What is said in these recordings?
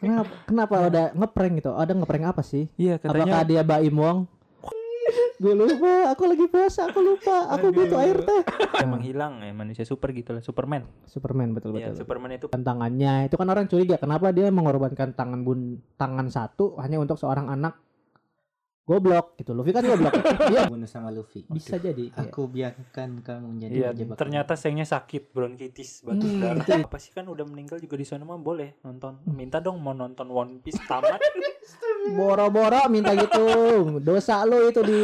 kenapa kenapa ada ngeprank gitu? Ada ngeprank apa sih? Iya katanya apakah dia Baim Wong gue lupa aku lagi puasa aku lupa. Aku butuh air teh. Emang hilang ya manusia super gitu lah Superman. Superman betul Iya, betul. Superman itu Dan tangannya itu kan orang curiga kenapa dia mengorbankan tangan bun tangan satu hanya untuk seorang anak goblok gitu Luffy kan goblok iya bunuh sama Luffy. bisa jadi iya. Aku biarkan kamu menjadi Iya, penjebak. ternyata sayangnya sakit bronkitis batuk Hmm, darah. Apa sih kan udah meninggal juga di sana mah boleh nonton. Minta dong mau nonton One Piece tamat. boro-boro minta gitu dosa lo itu di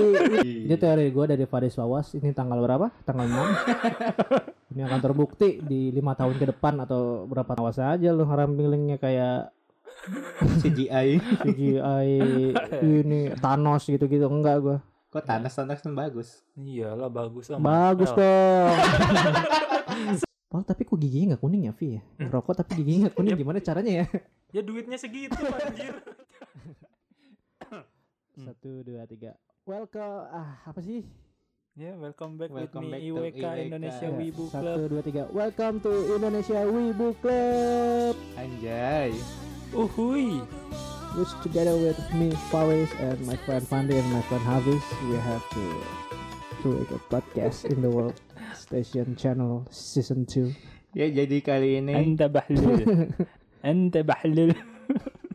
ini teori gue dari Faris Wawas ini tanggal berapa tanggal 6 ini akan terbukti di lima tahun ke depan atau berapa awas aja lo rampingnya kayak CGI. CGI ini Thanos gitu-gitu enggak gue Kok Thanos Thanos kan bagus. Iyalah bagus lah. bagus Marvel. dong Paul tapi kok giginya nggak kuning ya Vi ya rokok tapi giginya nggak kuning gimana caranya ya Ya duitnya segitu anjir. Satu dua tiga welcome ah apa sih Ya, welcome back Welcome with back me to IWK IWK. Indonesia Ya, Wibu Club. Satu, dua, tiga. Welcome to Indonesia Wibu Club. Anjay. Uhui. Which together with me, Faris, and my friend Fandi and my friend Hafiz, we have to to make a podcast in the World Station Channel Season 2. Ya jadi kali ini Anta bahlul. Anta bahlul.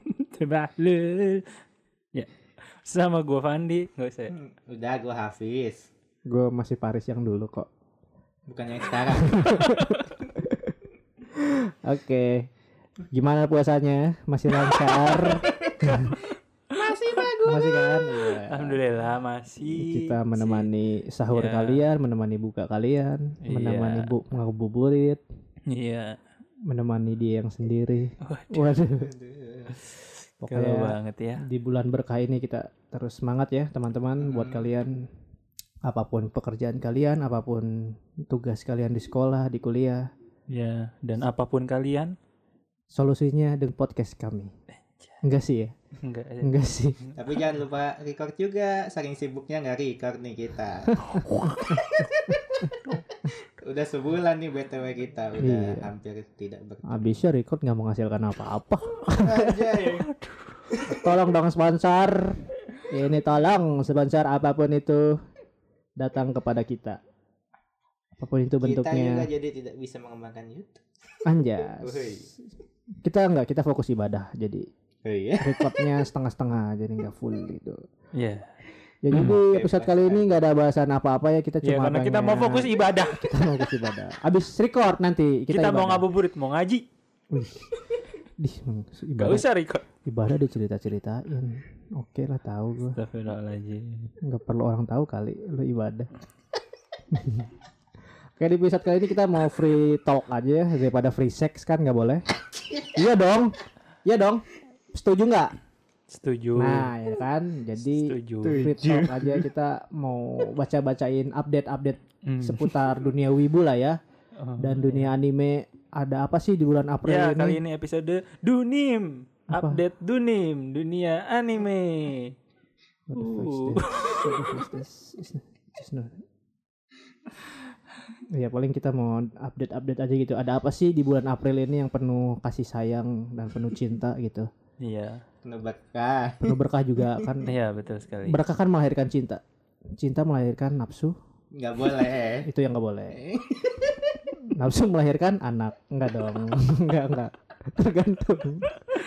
Anta bahlul. Ya. Sama gua Fandi, enggak usah. udah gua Hafiz. Gue masih Paris yang dulu kok. Bukan yang sekarang. Oke. Gimana puasanya? Masih lancar? Masih bagus. Masih kan? Iya. Alhamdulillah masih. Kita menemani sahur Ya. kalian, menemani buka kalian, Iya. menemani bu ngabuburit, Iya. menemani dia yang sendiri. Waduh, Pokoknya banget ya. di bulan berkah ini kita terus semangat ya teman-teman buat Hmm. kalian apa pun pekerjaan kalian, apa pun tugas kalian di sekolah, di kuliah, Ya, dan apa pun kalian solusinya dengan podcast kami. Enggak sih ya? enggak Enggak sih. Tapi jangan lupa record juga. Saking sibuknya nggak record nih kita. udah sebulan nih BTW kita udah Iya. hampir tidak ber. Habisnya record nggak menghasilkan apa-apa. Anjay. Tolong dong sponsor. Ini tolong sponsor apa pun itu datang kepada kita. Apa pun itu Kita juga bentuknya. jadi tidak bisa mengembangkan YouTube. Anjas. Kita enggak, kita fokus ibadah. Jadi Oh iya. recordnya setengah-setengah jadi nggak full gitu. Iya. Ya jadi Oke, episode kali ini nggak ada bahasan apa-apa ya kita Ya, cuma karena kita mau fokus ibadah. kita mau fokus ibadah. Abis record nanti kita, Kita, mau ibadah. ngabuburit, mau ngaji. Wih. Dih, emang Gak ibadah, usah record. ibadah dicerita-ceritain. Oke lah tahu gua. Astagfirullahaladzim. nggak perlu orang tahu kali lu ibadah. Oke di episode kali ini kita mau free talk aja ya daripada free sex kan nggak boleh. iya dong, iya dong. Setuju nggak? Setuju. Nah ya kan, jadi Setuju. free talk aja kita mau baca-bacain update-update Hmm. seputar dunia wibu lah ya dan dunia anime. Ada apa sih di bulan April Ya, ini? kali ini episode Dunim. Apa? Update Dunim, dunia anime. What the fuck is Uh. this? What the fuck is this? It's not- it's not- Ya paling kita mau update-update aja gitu. Ada apa sih di bulan April ini yang penuh kasih sayang dan penuh cinta gitu. Iya. Penuh berkah. Penuh berkah juga kan. Iya, betul sekali. Berkah kan melahirkan cinta. Cinta melahirkan nafsu. Nggak boleh. Itu yang nggak boleh. Nafsu melahirkan anak. Enggak dong. enggak, enggak. Tergantung.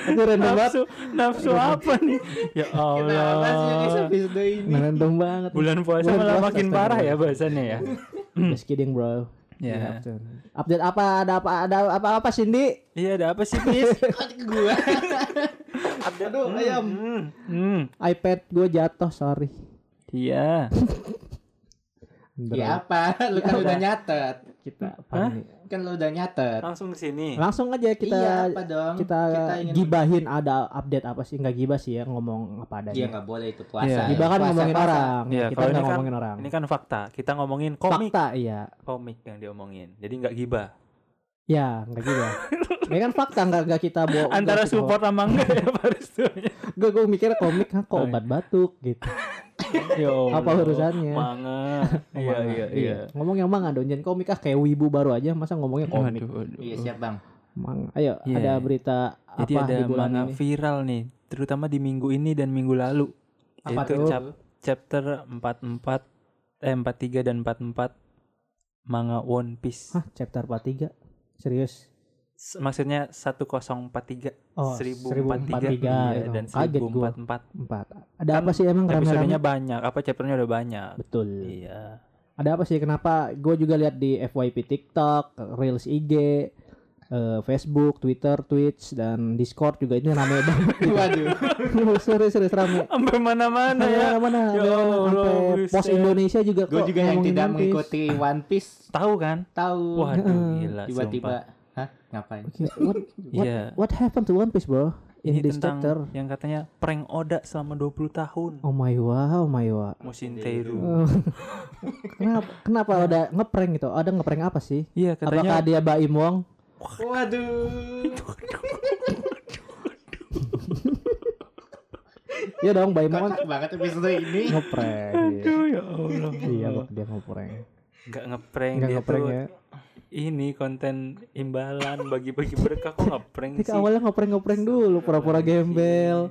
Itu random banget. Nafsu, nafsu apa nih? Ya Kenapa sih Allah. ini? Random banget. Bulan puasa Bulan malah puasa, makin parah ya bahasannya ya. Just kidding bro. Ya. To- Update apa? Ada apa? Ada apa-apa Cindy? Iya, ada apa sih, Pis? Gua. Aduh, ayam. Hmm. Hmm. iPad gue jatuh, sorry. Iya. Ya apa? Lu kan Ya udah apa? nyatet. Kita apa nih? Kan lu udah nyatet. Langsung ke sini. Langsung aja kita iya, apa dong? kita, ingin gibahin ada update apa sih? Enggak gibah sih ya ngomong apa adanya. Iya nggak boleh itu puasa. Iya. ya. Gibah kan Puasa, ngomongin puasa. orang. Iya, kita kalau nggak ini kan- ngomongin orang. Ini kan fakta. Kita ngomongin komik. Fakta iya. Komik yang diomongin. Jadi nggak gibah. Ya, enggak gibah. Ini kan fakta enggak enggak kita bawa Antara support sama enggak ya Paristunya. Gue gue mikir komik kan kok Oh, iya. obat batuk gitu. Ya Allah. Apa urusannya? Manga. Iya, Manga. iya, iya. Ngomong yang manga dong, jangan komik ah kayak wibu baru aja masa ngomongnya komik. Waduh, waduh. Iya siap bang. Mang, ayo Iya. ada berita Jadi apa ada di bulan manga ini? viral nih, terutama di minggu ini dan minggu lalu. Apa Yaitu tuh? chap- chapter 44 eh 43 dan 44 manga One Piece. Hah, chapter 43. Serius? Maksudnya 1043 Oh, 1043 1043, iya, gitu. dan Kaget gua. 1044. Empat. Ada apa sih emang Episodenya banyak, apa chapternya udah banyak. Betul. Iya. Ada apa sih kenapa gue juga lihat di FYP TikTok, Reels IG, eh, Facebook, Twitter, Twitch dan Discord juga ini rame banget. gitu. Waduh. serius serius rame. Sampai mana-mana ya. mana Ya sampai pos. Indonesia juga Gue juga yang tidak mengikuti One Piece Tahu kan? tahu. Waduh, gila Tiba-tiba, hah ngapain? What, what, Iya. what happened to One Piece bro? In Ini tentang chapter. yang katanya prank Oda selama 20 tahun. Oh my wow, oh my wow. Musin. Eh, kenapa kenapa ada ngeprank gitu? Ada ngeprank apa sih? Iya, Apakah katanya dia Baim Wong? Waduh. Iya dong, Wong Kocak banget episode ini. ngeprank. iya. Aduh, ya Allah. Iya, kok dia ngeprank. Enggak ngeprank dia ngeprank tuh. ya. Ini konten imbalan bagi-bagi berkah kok ngeprank Tapi sih. awalnya ngeprank-ngeprank dulu, pura-pura gembel.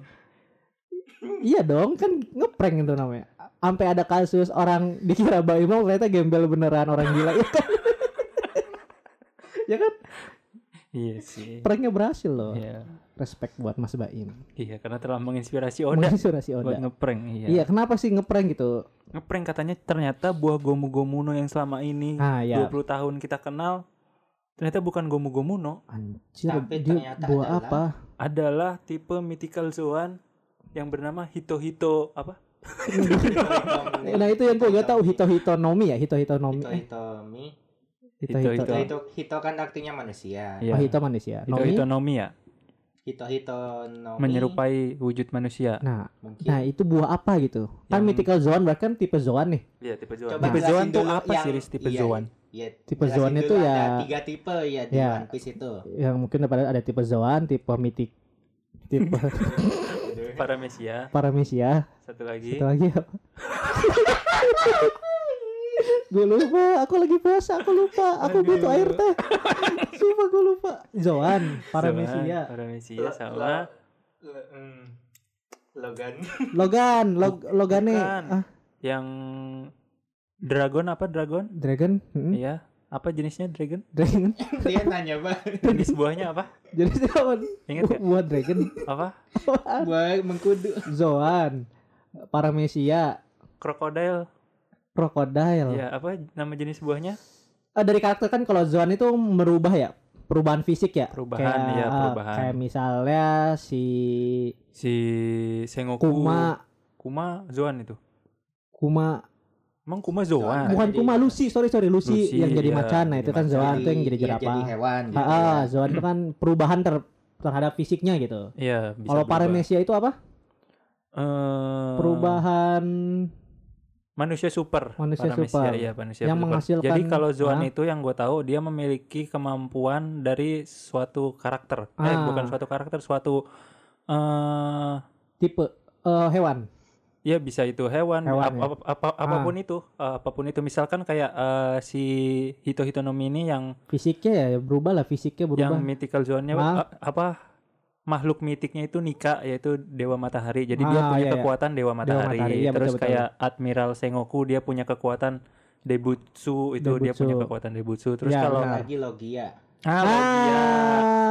Iya dong, kan ngeprank itu namanya. Sampai ada kasus orang dikira Baim Wong ternyata gembel beneran orang gila. Ya kan? ya kan? Iya sih. Pranknya berhasil loh. Iya. Respect buat Mas Baim. Iya, karena telah menginspirasi Oda Menginspirasi buat Oda. ngeprank. Iya. Iya, kenapa sih ngeprank gitu? Ngeprank katanya ternyata buah Gomu Gomuno yang selama ini Ah, ya. 20 tahun kita kenal ternyata bukan Gomu Gomuno, Anjir, Tapi dia ternyata buah adalah- apa? adalah tipe mythical Zoan yang bernama Hito Hito apa? Nah itu yang gue gak tahu Hito Hito Nomi ya Hito Hito Nomi Hito eh, Hito. Hito Hito- Hito Hito Hito. Hito Hito kan artinya manusia. Iya. Oh Hito manusia Hito Nomi Hito Nomi ya, Hito Hito Nomi. menyerupai wujud manusia. Nah Mungkin. nah itu buah apa gitu Kan Yang- mythical zoan bahkan tipe zoan nih Iya, tipe Zoan. Coba tipe Zoan tuh apa yang- sih? Tipe iya, Zoan? Iya. Tipe Zoan itu ya- ada tiga tipe ya di Ya. One Piece itu. Yang mungkin ada ada tipe zoan Tipe mitik Tipe Paramesia. paramesia Satu lagi. Satu lagi apa Gue lupa Aku lagi puasa Aku lupa Aku Aduh. butuh air teh Sumpah gue lupa Zoan Paramesia Paramesia sama mm, Logan. Logan Log Logane ah, yang Dragon apa Dragon? Dragon hmm, Iya. Apa jenisnya Dragon? Dragon Dia nanya bang. Jenis buahnya apa? Jadi siapa Ingat gak? buat dragon Apa? Buat mengkudu. Zoan Paramesia Krokodil. Crocodile Ya, apa nama jenis buahnya? Ah, dari karakter kan kalau Zoan itu merubah ya perubahan fisik ya Perubahan, kayak, ah, perubahan. kayak misalnya si Si Sengoku. Kuma Kuma Zoan itu. Kuma Emang Kuma Zoan? bukan jadi- Kuma Lucy sorry sorry Lucy, Lucy, yang jadi iya, macan nah itu kan. Zoan tuh yang jadi iya, jerapah jadi hewan gitu. Ah, ah, ya. Zoan itu kan perubahan ter terhadap fisiknya gitu Iya, bisa kalau berubah. Paramesia itu apa Eh, perubahan manusia super. Manusia super. Iya, manusia Yang super. menghasilkan- Jadi kalau Zoan Hah? itu yang gue tahu dia memiliki kemampuan dari suatu karakter. Eh, Ah. bukan suatu karakter, suatu eh tipe eh, hewan ya bisa itu hewan, Hewan, ap- ya. ap- apa- apa pun itu, eh, apa pun itu. Misalkan kayak eh, si Hito Hitonomi ini yang fisiknya ya berubah lah fisiknya berubah yang mythical zone-nya Ah. eh, apa makhluk mitiknya itu Nika yaitu dewa matahari. Jadi dia Ah, punya iya, iya. kekuatan dewa matahari. matahari, iya, Terus betul, betul. kayak Admiral Sengoku dia punya kekuatan Debutsu itu dia Debutsu. punya kekuatan Debutsu. Terus Ya, kalau benar. Lagi Logia. ah, Logia,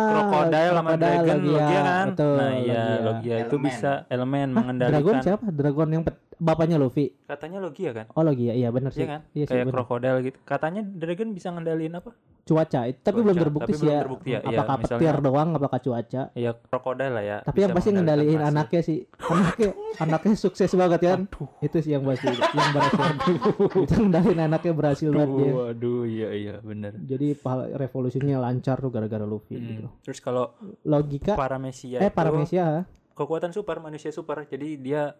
Crocodile sama Crocodile, Dragon Logia, kan? betul, nah iya Logia. Logia itu Elemen. bisa elemen Hah, mengendalikan. Dragon siapa Dragon yang pet- bapaknya Luffy Katanya Logia kan? oh Logia iya benar sih Iya kan? iya sih Kayak benar. Crocodile gitu. Katanya Dragon bisa ngendaliin apa? cuaca tapi Cuaca, belum terbukti tapi sih belum ya terbukti ya, iya, apakah misalnya- petir doang apakah cuaca Ya Crocodile lah ya. tapi yang pasti ngendaliin masih. anaknya sih anaknya anaknya sukses banget kan Aduh. itu sih yang pasti yang berhasil itu ngendaliin anaknya berhasil banget dia Aduh, aduh, iya iya bener. jadi revolusinya lancar tuh gara-gara Luffy Hmm. gitu Terus kalau logika Paramesia eh Paramesia kekuatan super manusia super. Jadi dia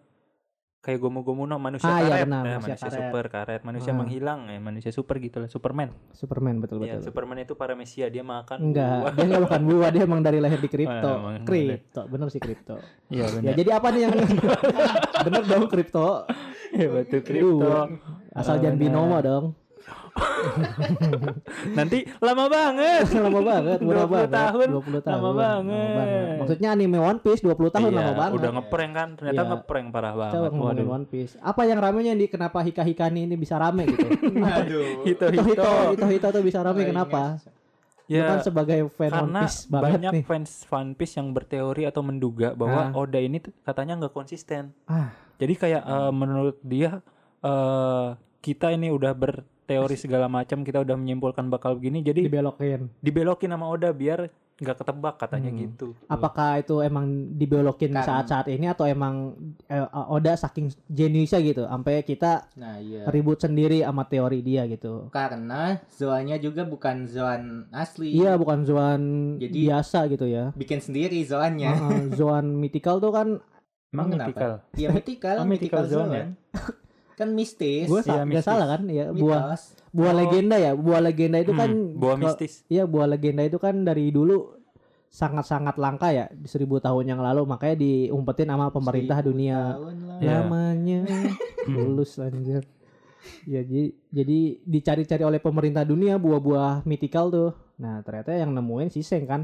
kayak Gomu Gomu no manusia Ah, iya karet, benar, Nah, manusia manusia, karet. super karet, manusia Ah. menghilang ya manusia super gitu lah, Superman. Superman betul Iya, betul Superman itu Paramesia dia makan enggak buah. dia enggak makan buah dia emang dari lahir di kripto Ah, kripto bener sih kripto Iya ya benar. jadi apa nih yang bener dong kripto Iya betul kripto. asal Ah, jangan benar. binomo dong Nanti lama banget. lama banget, murah 20 banget. tahun, 20 tahun. lama banget. Maksudnya anime One Piece 20 tahun Iya, lama banget. Udah ngeprank kan? Ternyata Iya. ngeprank parah banget. ngomongin Waduh. One Piece. Apa yang ramenya nih kenapa Hika Hikani ini bisa rame gitu? Aduh. Hito Hito Hito. Hito Hito Hito tuh bisa rame Oh, kenapa? Lu kan Ya sebagai fan One karena Piece banget banyak nih. fans One Piece yang berteori atau menduga bahwa Ah. Oda ini katanya nggak konsisten. Ah. Jadi kayak eh, menurut dia eh kita ini udah berteori segala macam, kita udah menyimpulkan bakal begini, jadi Dibelokin. dibelokin sama Oda biar nggak ketebak katanya Hmm. gitu. Apakah itu emang dibelokin Kan. saat-saat ini atau emang eh, Oda saking jeniusnya gitu sampai kita Nah, iya. ribut sendiri sama teori dia gitu. Karena zoannya juga bukan zoan asli. Iya, bukan Zoan Jadi- biasa gitu ya. Bikin sendiri zoannya. Heeh, Zoan mythical tuh kan Emang kenapa? mythical. Iya mythical, Oh, mythical zone ya? Kan mistis. gue Iya, nggak mistis. salah kan ya buah mitos. buah Oh. legenda ya buah legenda itu kan Hmm, buah ke- mistis. iya buah legenda itu kan dari dulu sangat-sangat langka ya di seribu tahun yang lalu makanya diumpetin sama pemerintah Seribu dunia. Iya. namanya lulus anjir ya jadi jadi dicari-cari oleh pemerintah dunia buah-buah mythical tuh nah ternyata yang nemuin si Seng kan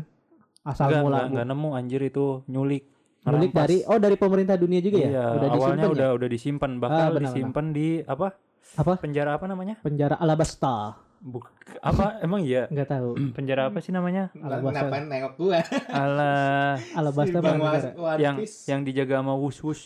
asal Enggak, mula enggak, enggak nemu anjir itu nyulik. Ngerampas. dari oh dari pemerintah dunia juga ya Iya, udah awalnya disimpan ya udah udah disimpan, bakal benar, disimpan di apa? apa Penjara apa namanya? penjara Alabasta Buk, apa emang iya? nggak tahu Penjara apa sih namanya? Alabasta. Kenapa nengok gua? Alah, Alabasta Si Bang yang yang dijaga sama Wus Wus.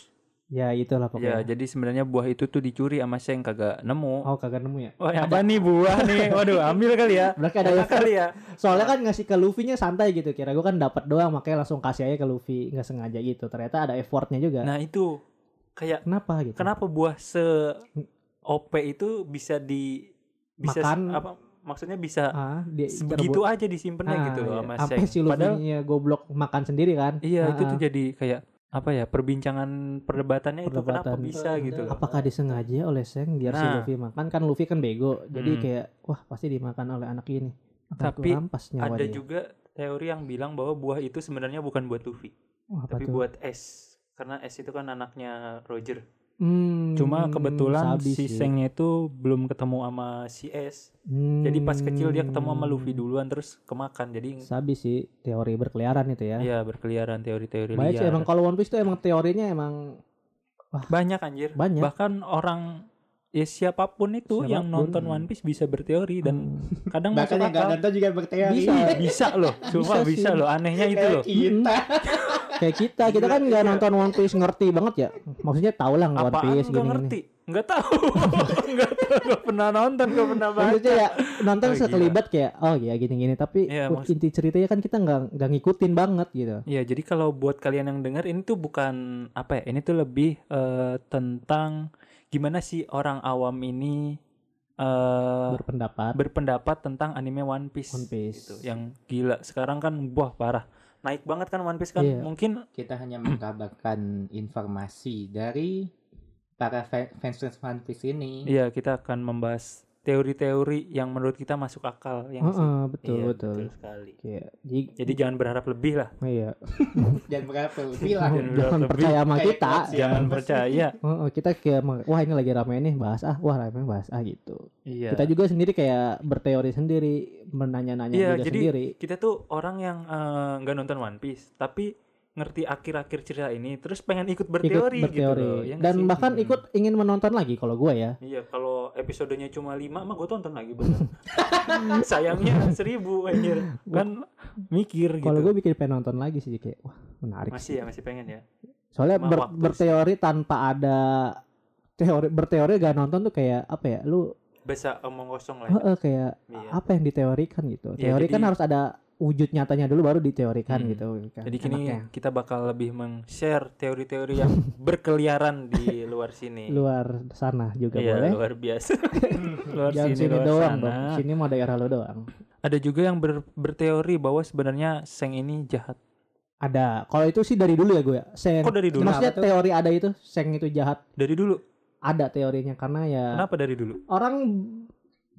Ya itulah Ya, pokoknya jadi sebenarnya buah itu tuh dicuri sama Seng kagak nemu. oh kagak nemu ya Oh, apa nih buah nih? Waduh, ambil kali ya. berarti ada effort kali ya. soalnya kan ngasih ke Luffy-nya santai gitu kira gue kan dapat doang makanya langsung kasih aja ke Luffy nggak sengaja gitu ternyata ada effortnya juga Nah, itu kayak kenapa gitu kenapa buah se OP itu bisa di bisa Makan. apa maksudnya bisa ah dia aja disimpannya Ah, gitu loh iya. sama sampai Seng. si Padahal Luffy-nya goblok makan sendiri kan iya Ah, itu ah. tuh jadi kayak apa ya perbincangan perdebatannya itu kenapa Perdebatan. bisa gitu loh. apakah disengaja oleh Seng biar si Nah. Luffy makan kan Luffy kan bego jadi Hmm. kayak wah pasti dimakan oleh anak ini Akan Tapi Ada dia. juga teori yang bilang bahwa buah itu sebenarnya bukan buat Luffy, Wah, apa tapi tuh? buat S. Karena S itu kan anaknya Roger. Hmm, Cuma kebetulan si sih. Sengnya itu belum ketemu sama si S. Jadi pas kecil dia ketemu sama Luffy Hmm. duluan terus kemakan. Jadi sabi sih teori berkeliaran itu ya ya berkeliaran teori-teori Baik sih emang kalau One Piece tuh emang teorinya emang Banyak anjir. Banyak. Bahkan orang ya siapa pun itu yang Siapa pun. nonton One Piece bisa berteori dan Hmm. kadang Bahkan masuk yang gak nonton juga berteori. Bisa. bisa loh, cuma Bisa bisa, loh. Anehnya itu loh. kita. Kayak kita kita kan nggak nonton One Piece ngerti banget ya maksudnya tahu lah One Piece gini ngerti? Nggak tahu. Nggak tahu. Nggak pernah nonton. Nggak pernah baca. maksudnya ya nonton Oh, sekelibat kayak oh ya gini gini tapi Iya, uh, maksud- inti ceritanya kan kita nggak nggak ngikutin banget gitu Ya, jadi kalau buat kalian yang dengar ini tuh bukan apa ya? Ini tuh lebih eh, tentang gimana sih orang awam ini eh berpendapat berpendapat tentang anime One Piece. One Piece. Gitu. Yang gila. Sekarang kan wah parah. Naik banget kan One Piece kan. Iya. Mungkin Kita hanya mengkabarkan informasi dari para fa- fans fans One Piece ini. iya kita akan membahas teori-teori yang menurut kita masuk akal yang Heeh, betul Iya, betul sekali. kayak ji- Jadi jangan berharap lebih lah. iya Dan berapa lebih lah. Jangan jangan berharap lebih. percaya sama Kayak kita quotes Jangan percaya. Heeh, kita kayak wah ini lagi rame nih bahas ah wah rame bahas ah gitu Iya. kita juga sendiri kayak berteori sendiri menanya-nanya Iya, juga jadi sendiri kita tuh orang yang eh, nggak nonton One Piece, tapi ngerti akhir-akhir cerita ini, terus pengen ikut ikut berteori, gitu berteori loh. Ya dan sih? bahkan Hmm. ikut ingin menonton lagi kalau gue ya Iya, kalau episodenya cuma 5 mah gue tonton lagi bener. Sayangnya seribu anjir. Kan mikir gitu. kalau gue bikin pengen nonton lagi sih kayak wah menarik masih ya, masih pengen ya. soalnya Cuma ber- berteori tanpa ada teori berteori gak nonton tuh kayak apa ya lu Bisa omong kosong lah. ya. heeh, kayak Iya. apa yang diteorikan gitu Iya, teori kan jadi- harus ada wujud nyatanya dulu baru diteorikan Hmm. gitu kan Jadi kini enaknya. kita bakal lebih meng-share teori-teori yang berkeliaran di luar sini. luar sana juga iya, boleh luar biasa. luar jangan sini, sini luar doang sana. dong sini mau daerah lo doang Ada juga yang ber- berteori bahwa sebenarnya Seng ini jahat. ada kalau itu sih dari dulu ya gue seng Kok dari dulu? maksudnya Kenapa teori ada itu seng itu jahat Dari dulu. ada teorinya karena ya Kenapa dari dulu? orang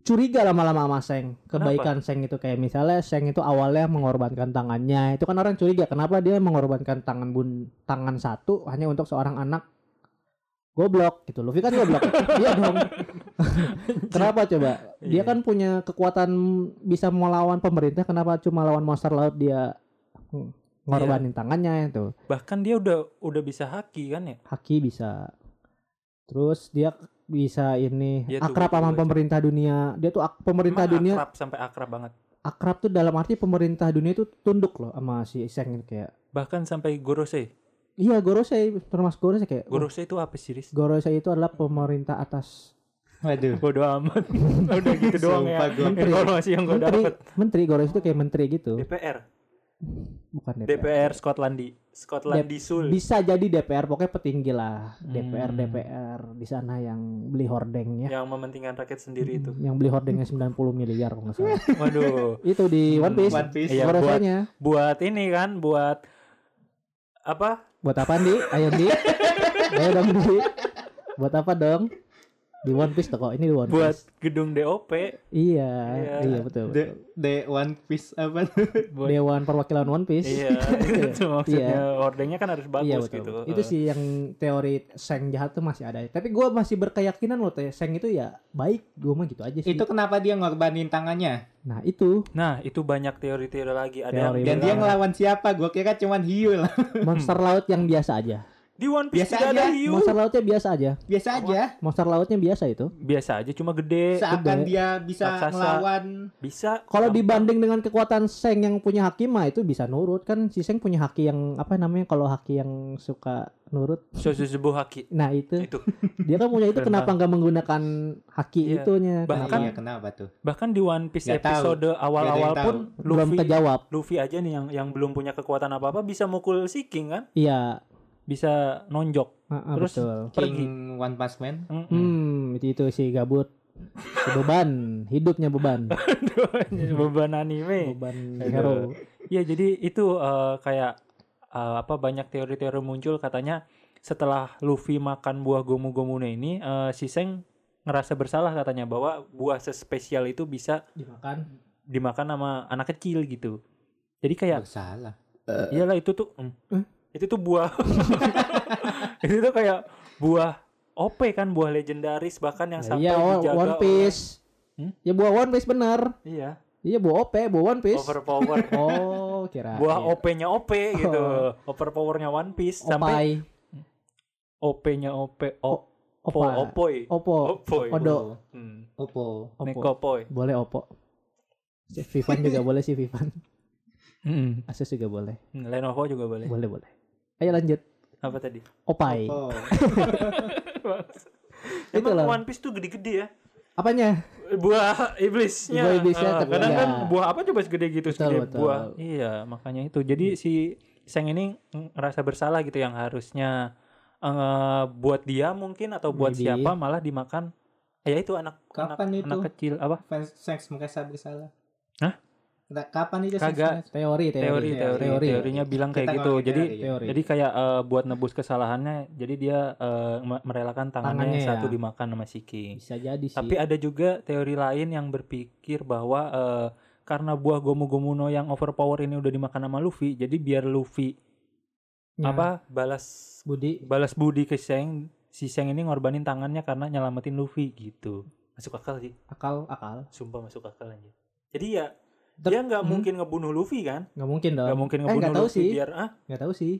curiga lama-lama sama Seng kebaikan Seng itu kayak misalnya Seng itu awalnya mengorbankan tangannya itu kan orang curiga kenapa dia mengorbankan tangan bun tangan satu hanya untuk seorang anak goblok gitu Luffy kan goblok iya dong Kenapa coba? Dia Iya. kan punya kekuatan bisa melawan pemerintah. Kenapa cuma lawan monster laut dia ng- ngorbanin Iya. tangannya itu? Bahkan dia udah udah bisa haki kan ya? Haki bisa. Terus dia bisa ini Dia akrab sama pemerintah dunia. Dia tuh ak- pemerintah Emang dunia akrab sampai akrab banget. akrab tuh dalam arti pemerintah dunia itu tunduk loh sama si Seng ini kayak. Bahkan sampai Gorosei. Iya Gorosei termasuk Gorosei kayak. Gorosei itu apa sih, Riz? Gorosei itu adalah pemerintah atas Waduh. Bodoh amat. udah gitu doang ya. Sumpah gua. Menteri. Informasi yang gue menteri. dapet. Menteri Gorosei itu kayak menteri gitu. DPR. Bukan DPR. DPR Skotlandi. Skotlandi Sul. Bisa jadi DPR pokoknya petinggi lah. DPR Hmm. DPR di sana yang beli hordengnya. Yang mementingkan rakyat sendiri itu. Yang beli hordengnya 90 miliar kalau nggak salah. Waduh. itu di One Piece. One Piece. Iya, buat buat ini kan, buat apa? Buat apa Di? Ayo Di. Ayo dong Di. Buat apa dong? Di One Piece tuh kok. Ini di One Buat Piece. gedung DOP. Iya, Iya. iya betul. The, betul. the One Piece apa? Buat Dewan Perwakilan One Piece. Iya, itu maksudnya hordengnya kan harus bagus Iya betul. gitu. Itu sih yang teori Seng jahat tuh masih ada. Tapi gue masih berkeyakinan loh, Teh. Seng itu ya baik. Gue mah gitu aja sih. Itu kenapa dia ngorbanin tangannya? Nah itu Nah, itu banyak teori-teori lagi. Ada Teori yang Dan dia ngelawan siapa? Gua kira cuman hiu lah. monster laut yang biasa aja. Di One Piece Biasa tidak ada aja. hiu. Monster lautnya biasa aja. Biasa aja. Monster lautnya biasa itu. Biasa aja, cuma gede. Seakan dia bisa Raksasa. ngelawan Bisa. Kalau dibanding dengan kekuatan Seng yang punya haki mah itu bisa nurut kan si Seng punya haki yang apa namanya kalau haki yang suka nurut. Shosuzubu Haki Nah itu itu. dia kan punya itu kenapa nggak menggunakan haki Iya. itunya? Bahkan- Kenapa? iya kenapa tuh? Bahkan di One Piece tahu. episode awal-awal ada pun yang belum Luffy kejawab. Luffy aja nih yang yang belum punya kekuatan apa-apa bisa mukul si King kan? Iya. Bisa nonjok. Ah, ah, Terus- betul. Pergi. King One Punch Man. Mm-mm. Hmm, itu itu si gabut. Si beban, hidupnya beban. Beban anime. Beban hero. Iya, jadi itu eh, kayak eh, apa banyak teori-teori muncul katanya setelah Luffy makan buah gomu-gomune ini eh, si Seng ngerasa bersalah katanya bahwa buah sespesial itu bisa Dimakan. dimakan sama anak kecil gitu. Jadi kayak Bersalah. iyalah itu tuh mm, Eh? Itu tuh buah itu tuh kayak buah OP kan buah legendaris bahkan yang Nah, sampai iya, One- dijaga One Piece. Hmm? Ya buah One Piece bener. iya Iya buah OP, buah One Piece. overpower Oh, kira. buah OP-nya OP gitu overpowernya One Piece sampai Opai. OP-nya OP o Opo, Opa. Opoy. Opo. Opoy. Odo. Hmm. Oppo. Opo. Nekopoy. Boleh Oppo. Si Vivan juga boleh sih Vivan. Hmm. Asus juga boleh. Lenovo juga boleh. Boleh boleh. Ayo lanjut. Apa tadi? Opai. Itu Emang loh. One Piece tuh gede-gede ya? Apanya? buah iblisnya. Buah iblisnya Ah, tapi kadang ya. kan buah apa coba segede gitu Betul, segede betul. buah. Iya, makanya itu. Jadi si Seng ini ngerasa bersalah gitu yang harusnya eh, buat dia mungkin atau buat Maybe. siapa malah dimakan ya itu anak Kapan anak, itu? anak kecil apa? Fans seks merasa bersalah. Hah? Kapan itu Kagak. Teori, teori. Teori teori, teori. teorinya bilang kayak Kita gitu. Jadi teori. Jadi kayak eh, buat nebus kesalahannya jadi dia me- merelakan tangannya, Tangannya yang satu ya. dimakan sama si King. Bisa jadi sih. Tapi ada juga teori lain yang berpikir bahwa eh, karena buah gomu-gomu no yang overpower ini udah dimakan sama Luffy, jadi biar Luffy Ya, apa balas Budi balas budi ke Seng, si Seng ini ngorbanin tangannya karena nyelamatin Luffy gitu. Masuk akal sih, akal akal. sumpah masuk akal aja. Jadi ya Ter- dia nggak hmm. mungkin ngebunuh Luffy kan? Nggak mungkin dong. Nggak mungkin Eh, ngebunuh nggak tahu Luffy sih. biar ah Nggak tahu sih.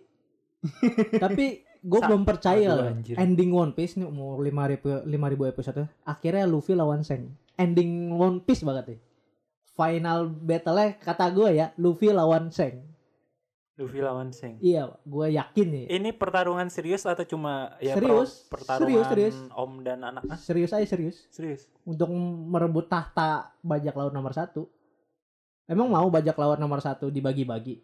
Tapi gue belum percaya Aduh, anjir. Ending One Piece nih mau 5000 5000 episode akhirnya Luffy lawan Seng. Ending One Piece banget deh. Final battle-nya kata gue ya Luffy lawan Seng. Luffy lawan Seng. Iya, gue yakin nih. Ini pertarungan serius atau cuma ya Serius. pertarungan Serius, serius. om dan anak? Ah, Serius aja serius. serius. Untuk merebut tahta bajak laut nomor satu. Emang mau bajak laut nomor satu dibagi-bagi?